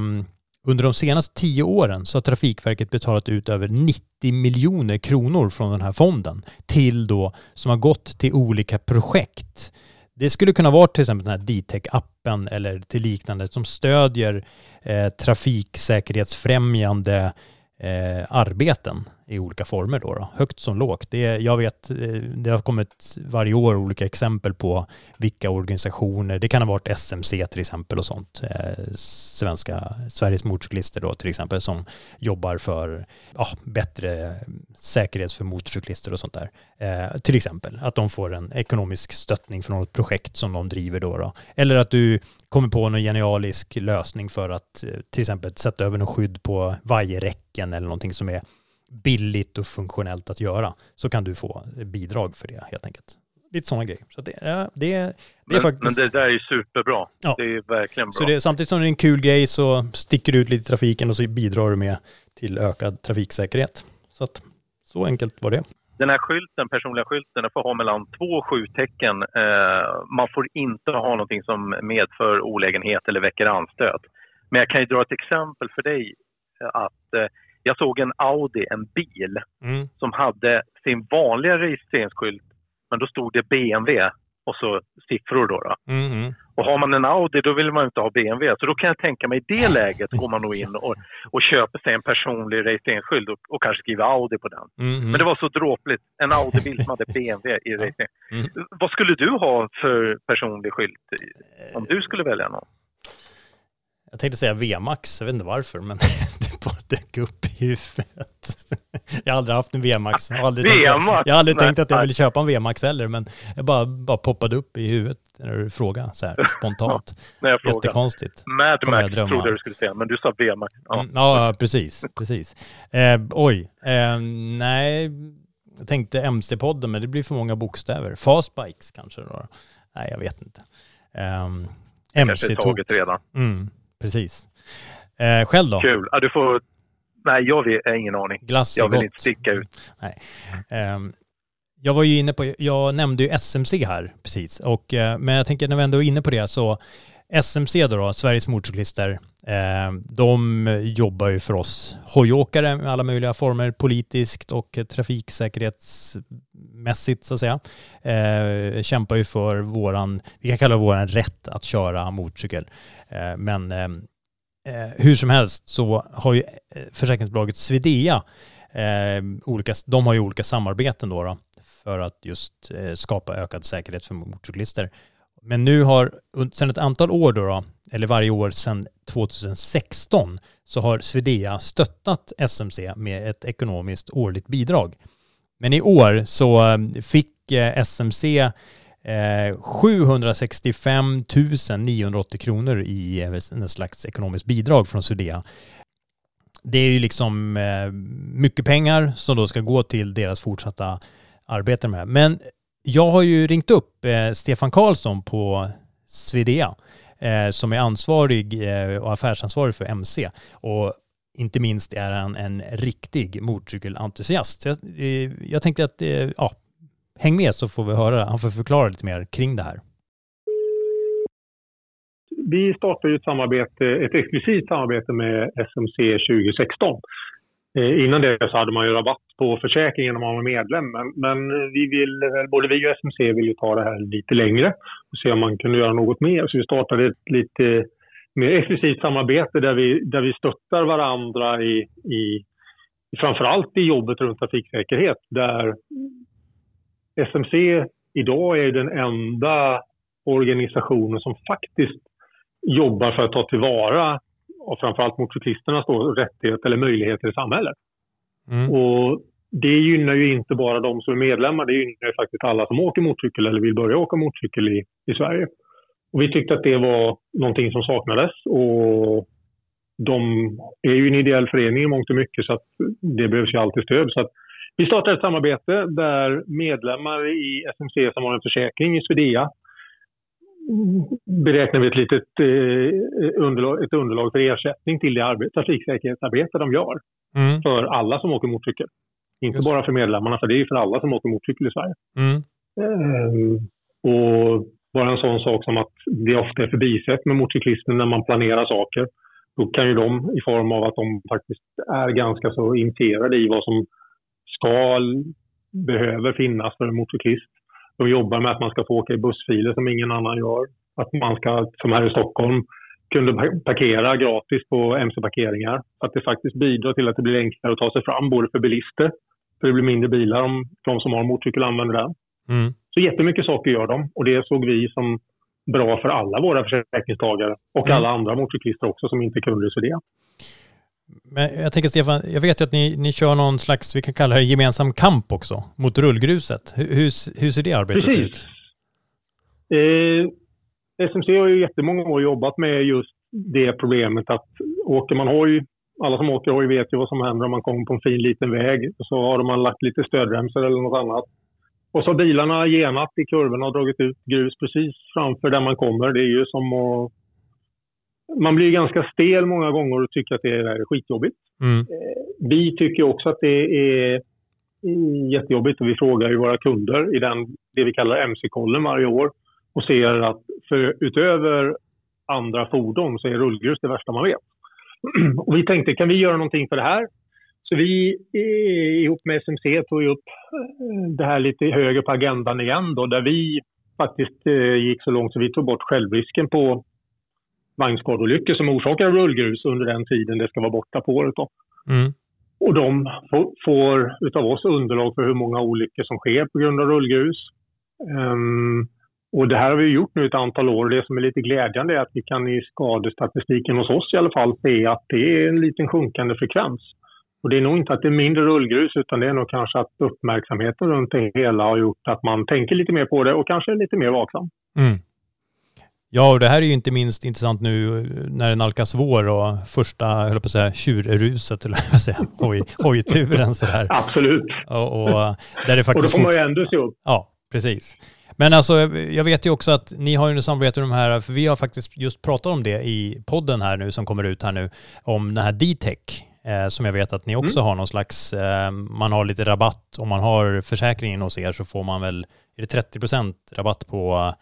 under de senaste tio åren så har Trafikverket betalat ut över 90 miljoner kronor från den här fonden till då, som har gått till olika projekt det skulle kunna vara till exempel den här DTEC-appen eller till liknande som stödjer eh, trafiksäkerhetsfrämjande eh, arbeten i olika former då, då. högt som lågt. Det, jag vet, eh, det har kommit varje år olika exempel på vilka organisationer, det kan ha varit SMC till exempel och sånt, eh, svenska, Sveriges motorcyklister då till exempel som jobbar för ja, bättre säkerhet för motorcyklister och sånt där. Eh, till exempel att de får en ekonomisk stöttning från något projekt som de driver då, då. Eller att du kommer på någon genialisk lösning för att eh, till exempel sätta över något skydd på vajerräcken eller någonting som är billigt och funktionellt att göra så kan du få bidrag för det helt enkelt. Lite sådana grejer. Så det, ja, det, det men, är faktiskt... Men det där är superbra. Ja. Det är verkligen bra. Så det, samtidigt som det är en kul grej så sticker du ut lite i trafiken och så bidrar du med till ökad trafiksäkerhet. Så att, så enkelt var det. Den här skylten, personliga skylten, den får ha mellan två och sju tecken. Eh, man får inte ha någonting som medför olägenhet eller väcker anstöt. Men jag kan ju dra ett exempel för dig att eh, jag såg en Audi, en bil, mm. som hade sin vanliga registreringsskylt, men då stod det BMW och så siffror då. då. Mm. Och har man en Audi då vill man inte ha BMW. Så då kan jag tänka mig i det läget går man nog in och, och köper sig en personlig registreringsskylt och, och kanske skriver Audi på den. Mm. Men det var så dråpligt. En Audi-bil som hade BMW i registrering. Mm. Vad skulle du ha för personlig skylt om du skulle välja någon? Jag tänkte säga VMAX, jag vet inte varför, men bara dök upp i huvudet. Jag har aldrig haft en VMAX. Jag har aldrig, tänkt, jag har aldrig tänkt att jag ville köpa en VMAX heller, men jag bara, bara poppade upp i huvudet när du frågade så här spontant. När jag frågade. Jättekonstigt. Mad jag Max drömma. trodde jag du skulle säga, men du sa VMAX. Ja. Mm, Ja, precis. precis. Eh, oj, eh, nej, jag tänkte MC-podden, men det blir för många bokstäver. Fastbikes kanske då? Nej, jag vet inte. Um, Kanske MC-tåg. taget redan. Mm, precis. Eh, själv då? Kul. Ja, du får... Nej, jag har ingen aning. Glass är Jag vill gott. inte sticka ut. Ehm, jag var ju inne på, jag nämnde ju SMC här precis, och, eh, men jag tänker när vi ändå är inne på det så SMC då, då Sveriges motorcyklister, eh, de jobbar ju för oss hojåkare med alla möjliga former, politiskt och trafiksäkerhetsmässigt så att säga. Eh, kämpar ju för våran, vi kan kalla det våran rätt att köra motorcykel. Eh, men eh, hur som helst så har ju eh, försäkringsbolaget Swedea, eh, olika, de har ju olika samarbeten då, då för att just eh, skapa ökad säkerhet för motorcyklister. Men nu har, sedan ett antal år då, då, eller varje år sedan 2016, så har Swedea stöttat SMC med ett ekonomiskt årligt bidrag. Men i år så eh, fick eh, SMC eh, 765 980 kronor i en slags ekonomiskt bidrag från Sudea. det är ju liksom eh, mycket pengar som då ska gå till deras fortsatta arbete med det här. Men jag har ju ringt upp eh, Stefan Karlsson på Swedea eh, som är ansvarig eh, och affärsansvarig för MC. Och inte minst är han en riktig motorcykelentusiast. Jag, eh, jag tänkte att, eh, ja, häng med så får vi höra. Han får förklara lite mer kring det här. vi startade ett samarbete, ett exklusivt samarbete med SMC 2016. Eh, innan det så hade man ju rabatt på försäkringen om man var medlem. Men, men vi vill, både vi och SMC vill ju ta det här lite längre och se om man kunde göra något mer. Så vi startade ett lite mer exklusivt samarbete där vi, där vi stöttar varandra i, i framförallt i jobbet runt trafiksäkerhet. Där SMC idag är den enda organisationen som faktiskt jobbar för att ta tillvara och framförallt motorcyklisternas då, rättigheter eller möjligheter i samhället. Mm. Och det gynnar ju inte bara de som är medlemmar, det gynnar ju faktiskt alla som åker motorcykel eller vill börja åka motorcykel i, i Sverige. Och vi tyckte att det var någonting som saknades och de är ju en ideell förening i mångt och mycket så att det behövs ju alltid stöd. Så att vi startade ett samarbete där medlemmar i SMC som har en försäkring i Svedea beräknar vi ett litet eh, underlag, ett underlag för ersättning till det arbete, trafiksäkerhetsarbete de gör Mm. för alla som åker motorcykel. Inte Just. bara för medlemmarna, för det är för alla som åker motorcykel i Sverige. Mm. Ehm, och bara en sån sak som att det ofta är förbisett med motorcyklister när man planerar saker. Då kan ju de, i form av att de faktiskt är ganska så initierade i vad som ska, behöver finnas för en motorcyklist. De jobbar med att man ska få åka i bussfiler som ingen annan gör. Att man ska, som här i Stockholm, kunde pa- parkera gratis på MC-parkeringar. Att det faktiskt bidrar till att det blir enklare att ta sig fram, både för bilister, för det blir mindre bilar om de som har motorcykel använder den. Mm. Så jättemycket saker gör de och det såg vi som bra för alla våra försäkringstagare och Mm. alla andra motorcyklister också som inte kunde så det. Men jag tänker Stefan, jag vet ju att ni, ni kör någon slags, vi kan kalla det gemensam kamp också, mot rullgruset. Hur, hur, hur ser det arbetet ut? Precis. Eh, SMC har ju jättemånga år jobbat med just det problemet att åker man hoj, alla som åker hoj vet ju vad som händer om man kommer på en fin liten väg. Så har man lagt lite stödremsor eller något annat. Och så har bilarna genat i kurvorna och dragit ut grus precis framför där man kommer. Det är ju som att... Man blir ganska stel många gånger och tycker att det är skitjobbigt. Mm. Vi tycker också att det är jättejobbigt och vi frågar ju våra kunder i den, det vi kallar MC-kollen varje år och ser att för utöver andra fordon så är rullgrus det värsta man vet. Och vi tänkte, kan vi göra någonting för det här? Så vi eh, ihop med SMC tog upp eh, det här lite högre på agendan igen då, där vi faktiskt eh, gick så långt så vi tog bort självrisken på vagnskadeolyckor som orsakar rullgrus under den tiden det ska vara borta på året. Då. Mm. Och de får, utav oss underlag för hur många olyckor som sker på grund av rullgrus. Um, och det här har vi gjort nu ett antal år. Det som är lite glädjande är att vi kan i skadestatistiken hos oss i alla fall se att det är en liten sjunkande frekvens. Och det är nog inte att det är mindre rullgrus utan det är nog kanske att uppmärksamheten runt det hela har gjort att man tänker lite mer på det och kanske är lite mer vaksam. Mm. Ja, och det här är ju inte minst intressant nu när det nalkas vår och första, höll på att säga, tjurruset, eller vad säga, hoj, hojturen sådär. Absolut. Och, och, där det faktiskt och då får man ju ändå se upp. Ja, precis. Men alltså, jag vet ju också att ni har ju samarbete med de här, för vi har faktiskt just pratat om det i podden här nu som kommer ut här nu, om den här D-Tech, eh, som jag vet att ni också mm. har någon slags, eh, man har lite rabatt, om man har försäkringen hos er så får man väl, är det 30% rabatt på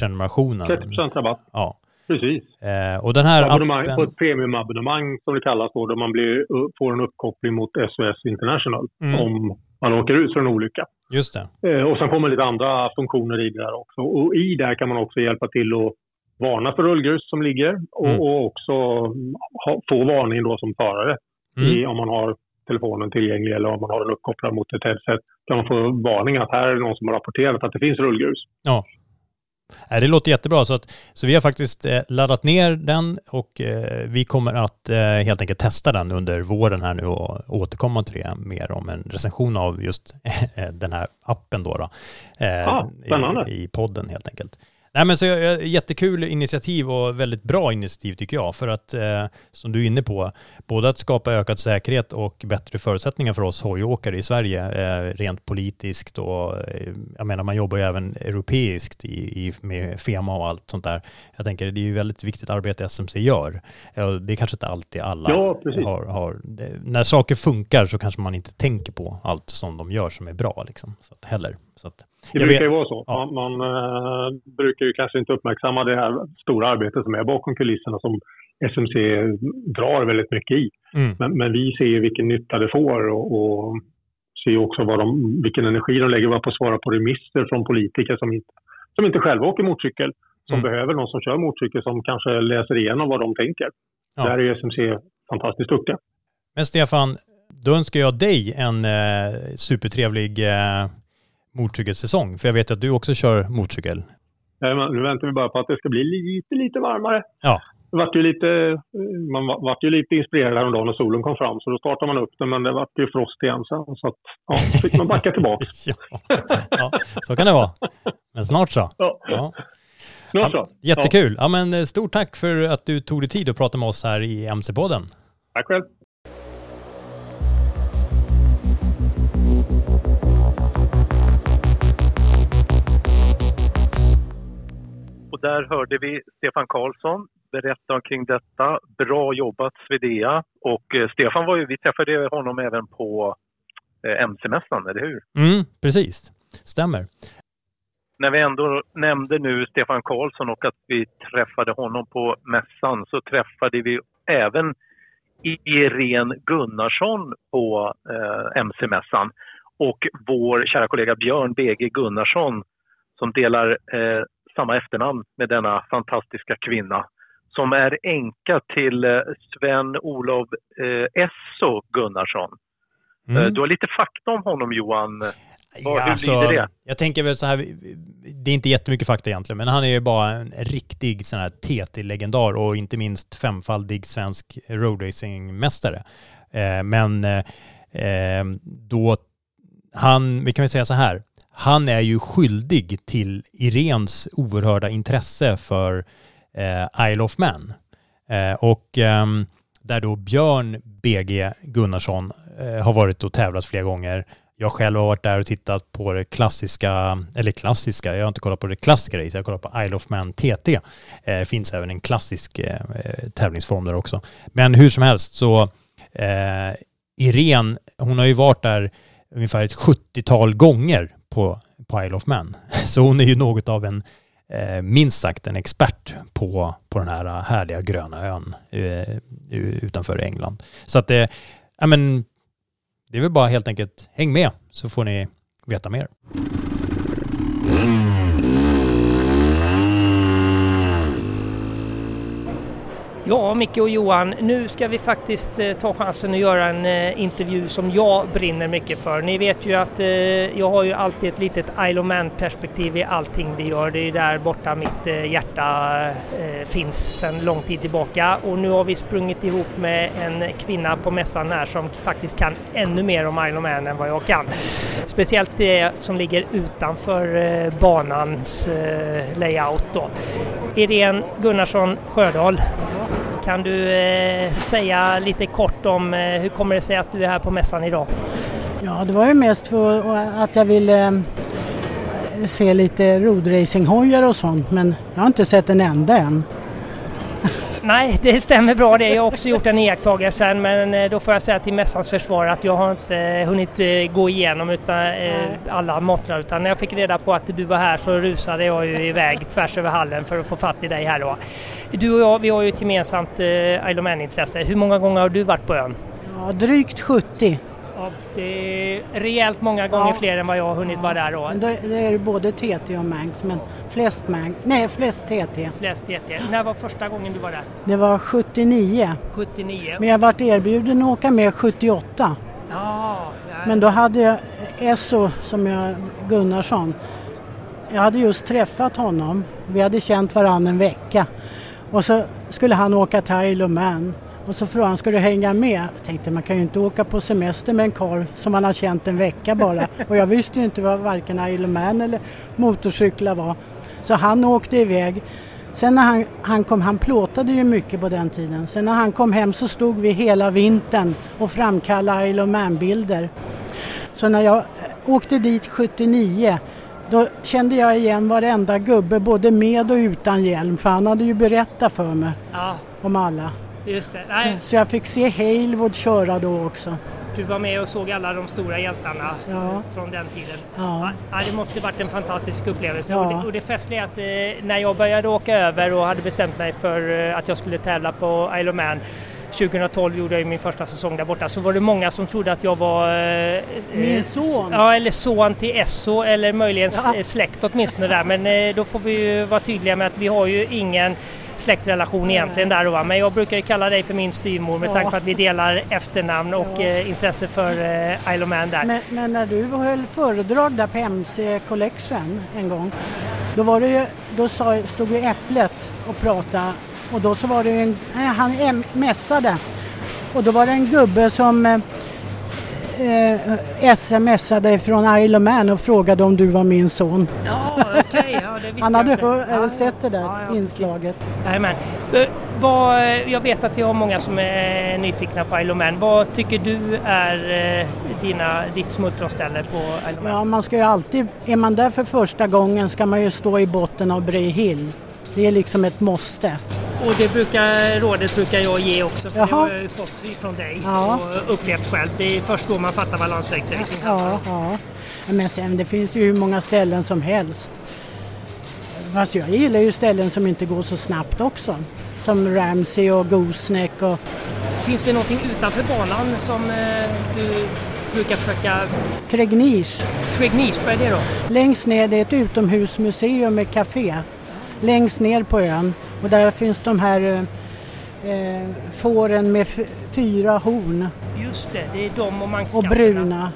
prenumerationen? 30% rabatt. Ja. Precis. Eh, och den här abonnemang, appen... På ett premiumabonnemang som det kallas då, där man blir, får en uppkoppling mot SOS International mm. om man åker ut för en olycka. Just det. Eh, och sen kommer lite andra funktioner i det där också. Och i där kan man också hjälpa till att varna för rullgrus som ligger och, mm. och också ha, få varning då som förare mm. i, om man har telefonen tillgänglig eller om man har den uppkopplad mot ett headset. kan man få varning att här är det någon som har rapporterat att det finns rullgrus. Ja. Det låter jättebra. Så, att, så vi har faktiskt eh, laddat ner den och eh, vi kommer att eh, helt enkelt testa den under våren här nu och återkomma till det mer om en recension av just den här appen då. då ah, i, I podden helt enkelt. Nej men så jättekul initiativ och väldigt bra initiativ tycker jag för att eh, som du är inne på, både att skapa ökad säkerhet och bättre förutsättningar för oss hojåkare i Sverige eh, rent politiskt och eh, jag menar man jobbar ju även europeiskt i, i, med FEMA och allt sånt där. Jag tänker det är ju väldigt viktigt arbete SMC gör. det är kanske inte alltid alla ja, har, har det, när saker funkar så kanske man inte tänker på allt som de gör som är bra liksom. Så att, heller. Så att, det brukar ju vara så. Ja. Man, man äh, brukar ju kanske inte uppmärksamma det här stora arbetet som är bakom kulisserna som SMC drar väldigt mycket i. Mm. Men, men, vi ser ju vilken nytta det får och, och ser också vad de, vilken energi de lägger på att svara på remisser från politiker som inte, som inte själva åker motorcykel. Som mm. behöver någon som kör motorcykel som kanske läser igenom vad de tänker. Ja. Där är SMC fantastiskt duktiga. Men Stefan, då önskar jag dig en eh, supertrevlig eh, motorcykelsäsong? För jag vet att du också kör motorcykel. Nu väntar vi bara på att det ska bli lite, lite varmare. Ja. Det vart ju lite, man vart ju lite inspirerad häromdagen när solen kom fram, så då startade man upp den, men det vart ju frost igen sen. Så att, ja, fick man backa tillbaka. ja. ja, så kan det vara. Men snart så. Ja. ja. Snart så. jättekul. Ja. men eh, stort tack för att du tog dig tid att prata med oss här i MC-podden. Tack själv. Där hörde vi Stefan Karlsson berätta omkring detta. Bra jobbat Svedea. Och eh, Stefan var ju, vi träffade honom även på eh, MC-mässan, eller hur? Mm, precis, stämmer. När vi ändå nämnde nu Stefan Karlsson och att vi träffade honom på mässan så träffade vi även Irene Gunnarsson på eh, MC-mässan och vår kära kollega Björn BG Gunnarsson som delar eh, samma efternamn med denna fantastiska kvinna som är änka till eh, Sven-Olof eh, Esso Gunnarsson. Mm. Eh, du har lite fakta om honom Johan. Vad, ja, hur alltså, det? Jag tänker väl så här, det är inte jättemycket fakta egentligen, men han är ju bara en riktig sån här TT-legendar och inte minst femfaldig svensk roadracingmästare. Eh, men eh, då, han, vi kan väl säga så här, han är ju skyldig till Irens oerhörda intresse för eh, Isle of Man. Eh, och eh, där då Björn BG Gunnarsson eh, har varit och tävlat flera gånger. Jag själv har varit där och tittat på det klassiska, eller klassiska, jag har inte kollat på det klassiska racet, jag har kollat på Isle of Man TT. Det eh, finns även en klassisk eh, eh, tävlingsform där också. Men hur som helst så, eh, Irene, hon har ju varit där ungefär ett 70-tal gånger på, på Isle of Man. Så hon är ju något av en, eh, minst sagt en expert på, på den här härliga gröna ön eh, utanför England. Så att det, ja men, det är väl bara helt enkelt häng med så får ni veta mer. Ja, Micke och Johan, nu ska vi faktiskt eh, ta chansen att göra en eh, intervju som jag brinner mycket för. Ni vet ju att eh, jag har ju alltid ett litet Isle of Man perspektiv i allting vi gör. Det är ju där borta mitt eh, hjärta eh, finns sedan lång tid tillbaka och nu har vi sprungit ihop med en kvinna på mässan här som faktiskt kan ännu mer om Isle of Man än vad jag kan. Speciellt det som ligger utanför eh, banans eh, layout då. Irene Gunnarsson Sjödahl. Kan du eh, säga lite kort om eh, hur kommer det sig att du är här på mässan idag? Ja, det var ju mest för att jag ville eh, se lite roadracinghojar och sånt men jag har inte sett en enda än. Nej, det stämmer bra det. Jag har också gjort den iakttagelsen men eh, då får jag säga till mässans försvar att jag har inte eh, hunnit eh, gå igenom utan, alla mottrar utan när jag fick reda på att du var här så rusade jag ju iväg tvärs över hallen för att få fatt i dig här då. Du och jag, vi har ju ett gemensamt Isle of Man-intresse. Hur många gånger har du varit på ön? Ja, drygt 70. Ja, det är rejält många gånger Ja. fler än vad jag har hunnit vara där då. Men då det är det både TT och Mangs men flest Mangs, nej flest TT. Flest TT. När var första gången du var där? Det var 79. 79? Men jag varit erbjuden att åka med 78. Ja, ja. Men då hade jag Esso som jag, Gunnarsson. Jag hade just träffat honom. Vi hade känt varandra en vecka. Och så skulle han åka till Isle of Man. Och så frågade han, ska du hänga med? Jag tänkte, man kan ju inte åka på semester med en karl som man har känt en vecka bara. Och jag visste ju inte vad varken Isle Man eller motorcyklar var. Så han åkte iväg. Sen när han, han kom, han plåtade ju mycket på den tiden. Sen när han kom hem så stod vi hela vintern och framkallade Isle Man-bilder. Så när jag åkte dit 79 då kände jag igen varenda gubbe både med och utan hjälm för han hade ju berättat för mig ja, om alla. Just det. Så, Nej, så jag fick se Hailwood köra då också. du var med och såg alla de stora hjältarna Ja. från den tiden. Ja. Ja, det måste varit en fantastisk upplevelse. Ja. Och, det, och det festliga är att eh, när jag började åka över och hade bestämt mig för eh, att jag skulle tävla på Isle of Man 2012 gjorde jag min första säsong där borta så var det många som trodde att jag var eh, Min eh, son. Ja, eller son till Esso eller möjligen ja. släkt åtminstone där. Men eh, då får vi ju vara tydliga med att vi har ju ingen släktrelation egentligen där då, va? Men jag brukar ju kalla dig för min styvmor med Ja. tanke på att vi delar efternamn och Ja. eh, intresse för eh, Isle of Man där. Men, men när du höll föredrag där på MC Collection en gång då, var det ju, då sa, stod ju Äpplet och pratade och då så var det ju en, nej, han em- mässade och då var det en gubbe som eh, eh, smsade från Isle of Man och frågade om du var min son. Ja, okej. Ja, det Han hade hör, sett det där Ja, ja, inslaget. Jajamän. Eh, vad, jag vet att vi har många som är nyfikna på Isle of Man. Vad tycker du är eh, dina, ditt smultronställe på Isle of Man? Ja, man ska ju alltid, är man där för första gången ska man ju stå i botten av Bray Hill. Det är liksom ett måste. Och det brukar, rådet brukar jag ge också för det Jaha. har jag fått från dig Ja. och upplevt själv. Det är först då man fattar vad landsvägsracing Ja, ja. Men sen det finns ju hur många ställen som helst. Fast jag gillar ju ställen som inte går så snabbt också. Som Ramsey och Gooseneck och Finns det någonting utanför banan som eh, du brukar försöka... Craignige. Craignige, vad är det då? Längst ner det är ett utomhusmuseum med café. Längst ner på ön. Och där finns de här eh, eh, fåren med fyra horn. Just det, det är de och Och manskatterna. bruna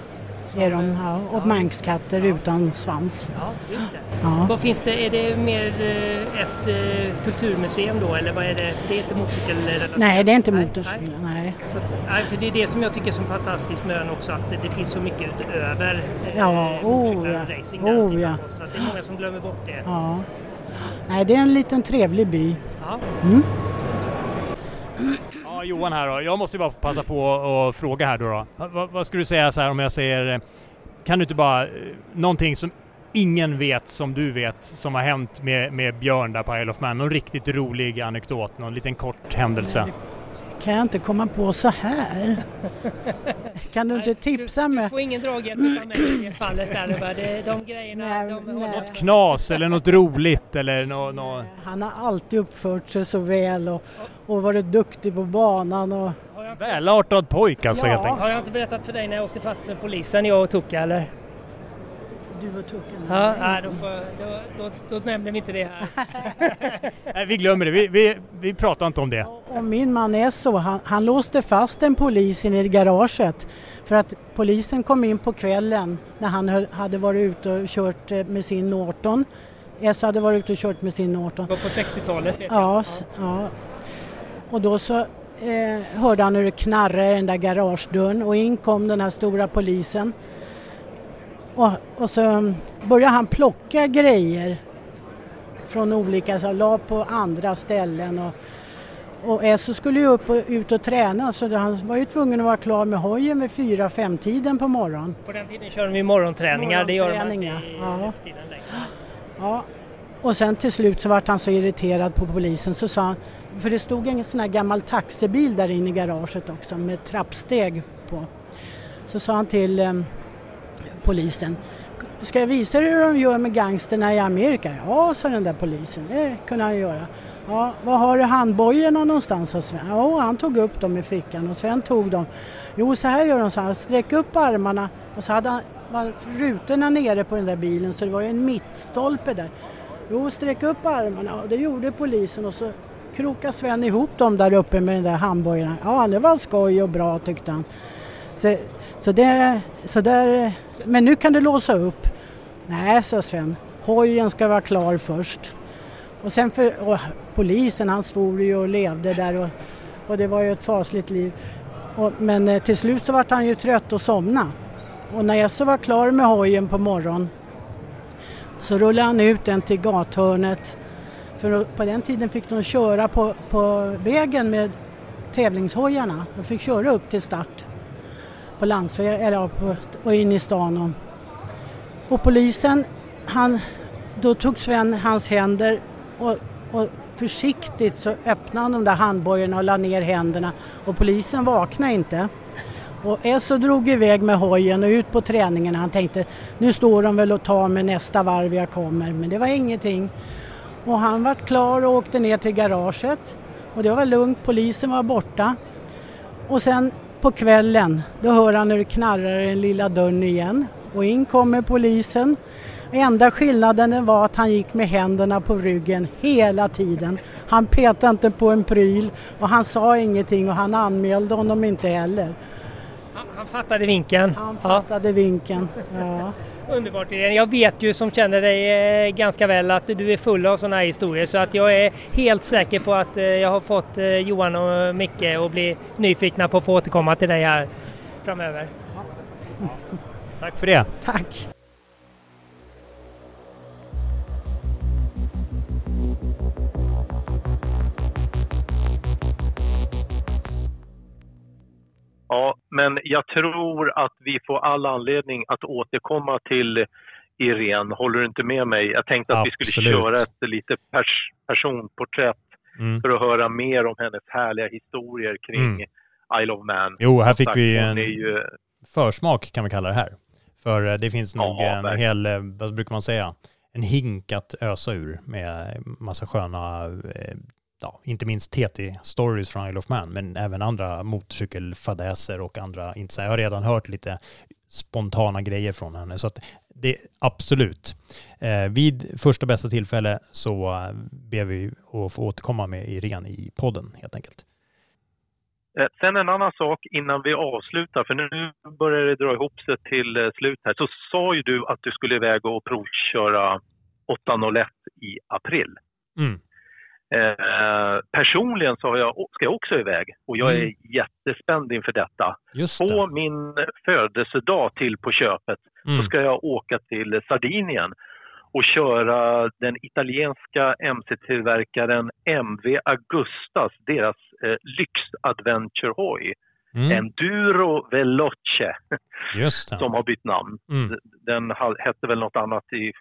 Är de. Ja. Och ja. manxkatter utan svans. Ja, just det. Ja. Vad finns det? Är det mer eh, ett eh, kulturmuseum då eller vad är det? Det är inte motorcykelrelaterat? Nej, det är inte Nej, motorcykel. Nej. Så att, nej, för det är det som jag tycker är så fantastiskt med ön också, att det, finns så mycket utöver eh, Ja, oh ja. Oh ja. Så att det är många som glömmer bort det. Ja. Nej, det är en liten trevlig by. Ja. Mm. Ja, Johan här då. Jag måste ju bara få passa på att fråga här då. då. Vad, vad skulle du säga så här om jag säger, eh, kan du inte bara, eh, någonting som ingen vet som du vet som har hänt med, med Björn där på Isle of Man. Någon riktigt rolig anekdot, någon liten kort händelse. Kan jag inte komma på så här? Kan du inte tipsa Du mig? får ingen draghjälp utav mig i det fallet där. va? Det, de grejerna, Nej, de, nej. Något knas eller något roligt eller nå nå- Han har alltid uppfört sig så väl och, och varit duktig på banan. Och, Välartad pojk alltså Ja. helt enkelt. har jag inte berättat för dig när jag åkte fast för polisen, jag och Tucka eller? Du var tucken. Ja, nej, då, får, då, då, då nämner vi inte det här. Nej, vi glömmer det. Vi, vi, vi pratar inte om det. Och min man Esso, han, han låste fast en polis in i garaget för att polisen kom in på kvällen när han höll, hade varit ute och kört eh, med sin Norton. Esso hade varit ute och kört med sin Norton. Det var på 60-talet? Ja, ja. Och då så eh, hörde han hur det knarrade i den där garagedörren och in kom den här stora polisen. Och, och så började han plocka grejer från olika, så la på andra ställen. Och, och Esso skulle ju upp och ut och träna så han var ju tvungen att vara klar med hojen vid 4-5 tiden på morgonen. På den tiden körde vi morgonträningar, det gör man inte i ja. ja. Och sen till slut så vart han så irriterad på polisen så sa han, för det stod en sån här gammal taxibil där inne i garaget också med trappsteg på. Så sa han till eh, polisen, ska jag visa dig hur de gör med gangsterna i Amerika? Ja, sa den där polisen, det kunde han göra. Ja, var har du handbojorna någonstans? sa Sven. Ja, han tog upp dem i fickan och Sven tog dem. Jo, så här gör de, så han sträck upp armarna och så hade han var rutorna nere på den där bilen så det var ju en mittstolpe där. Jo, sträck upp armarna och det gjorde polisen och så krokade Sven ihop dem där uppe med den där handbojorna. Ja, det var skoj och bra tyckte han. Så, så, det, så där, men nu kan du låsa upp. Nej, sa Sven. Hojen ska vara klar först. Och sen för och polisen, han svor ju och levde där och, och det var ju ett fasligt liv. Och, men eh, till slut så vart han ju trött och somna. Och när jag så var klar med hojen på morgonen så rullade han ut den till gathörnet. För på den tiden fick de köra på, på vägen med tävlingshojarna. De fick köra upp till start på landsväg, eller på, och in i stan. Och, och polisen, han, då tog Sven hans händer och, och försiktigt så öppnade han de där handbojorna och la ner händerna och polisen vaknade inte. Och Esso drog iväg med hojen och ut på träningen. Han tänkte nu står de väl och tar mig nästa varv jag kommer, men det var ingenting. Och han var klar och åkte ner till garaget och det var lugnt, polisen var borta. Och sen på kvällen, då hör han hur det knarrar i den lilla dörren igen och in kommer polisen. Enda skillnaden var att han gick med händerna på ryggen hela tiden. Han petade inte på en pryl och han sa ingenting och han anmälde honom inte heller. Han fattade vinkeln. Han fattade ja. vinkeln, ja. Underbart Irene. Jag vet ju som känner dig eh, ganska väl att du är full av sådana här historier så att jag är helt säker på att eh, jag har fått eh, Johan och Micke att bli nyfikna på att få återkomma till dig här framöver. Ja. Tack för det. Tack. Ja, men jag tror att vi får all anledning att återkomma till Irene. Håller du inte med mig? Jag tänkte att Absolut. vi skulle köra ett lite pers personporträtt mm. för att höra mer om hennes härliga historier kring mm. Isle of Man. Jo, här fick vi en ju... försmak kan vi kalla det här. För eh, det finns nog ja, en verkligen. hel, eh, vad brukar man säga, en hink att ösa ur med massa sköna eh, ja, inte minst TT-stories från Isle of Man, men även andra motorcykelfadäser och andra, inte jag har redan hört lite spontana grejer från henne. Så att det absolut. Eh, vid första bästa tillfälle så eh, ber vi att få återkomma med Irene i podden helt enkelt. Eh, sen en annan sak innan vi avslutar, för nu börjar det dra ihop sig till eh, slut här. Så sa ju du att du skulle iväg och provköra 801 i april. Mm. Eh, personligen så jag, ska jag också iväg och jag är mm. jättespänd inför detta. På min födelsedag till på köpet mm. så ska jag åka till Sardinien och köra den italienska mc-tillverkaren MV Augustas, deras eh, lyx-adventure-hoj. Mm. Enduro Veloce, som har bytt namn. Mm. Den hette väl något annat i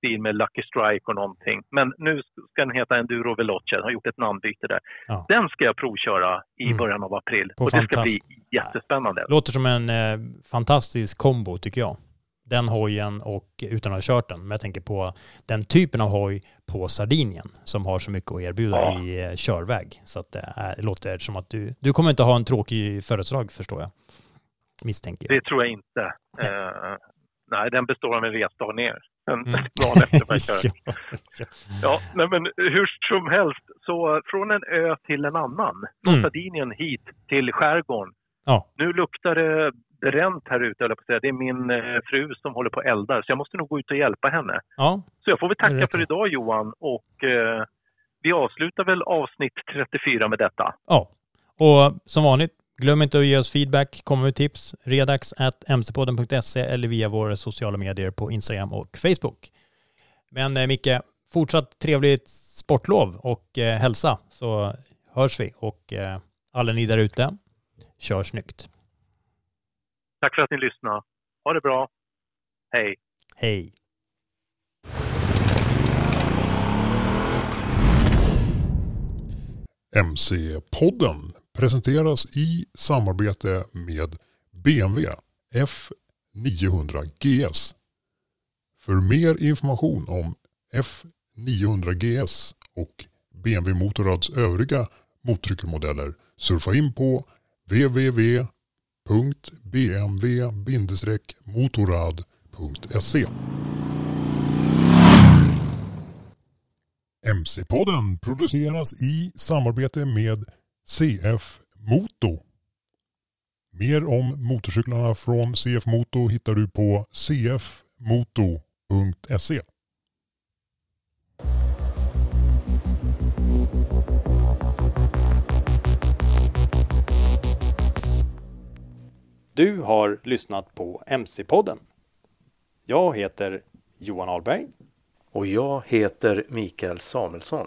stil med Lucky Strike och någonting. Men nu ska den heta Enduro Veloce, den har gjort ett namnbyte där. Ja. Den ska jag provköra i mm. början av april På och det ska bli jättespännande. Låter som en eh, fantastisk kombo tycker jag. Den hojen och utan att ha kört den. Men jag tänker på den typen av hoj på Sardinien som har så mycket att erbjuda ja. i eh, körväg. Så att det, är, det låter som att du, du kommer inte ha en tråkig födelsedag förstår jag. Misstänker jag. Det tror jag inte. Uh, nej, den består av en resdag ner en mm. dagen efter man kör. ja, nej, men hur som helst så från en ö till en annan. Från Mm. Sardinien hit till skärgården. Ja. Nu luktar det bränt här ute, jag på att säga. Det är min eh, fru som håller på och eldar, så jag måste nog gå ut och hjälpa henne. Ja, Så jag får väl tacka för idag Johan och eh, vi avslutar väl avsnitt 34 med detta. Ja, och som vanligt, glöm inte att ge oss feedback, komma med tips, redax.mcpodden.se eller via våra sociala medier på Instagram och Facebook. Men eh, Micke, fortsatt trevligt sportlov och eh, hälsa så hörs vi och eh, alla ni där ute, kör snyggt. Tack för att ni lyssnade. Ha det bra. Hej! Hej! MC-podden presenteras i samarbete med BMW F900 GS. För mer information om F900 GS och BMW Motorrads övriga motorcykelmodeller surfa in på www.bmw-motorrad.se. MC-podden produceras i samarbete med CF Moto. Mer om motorcyklarna från CF Moto hittar du på cfmoto.se. Du har lyssnat på MC-podden. Jag heter Johan Ahlberg. Och jag heter Mikael Samuelsson.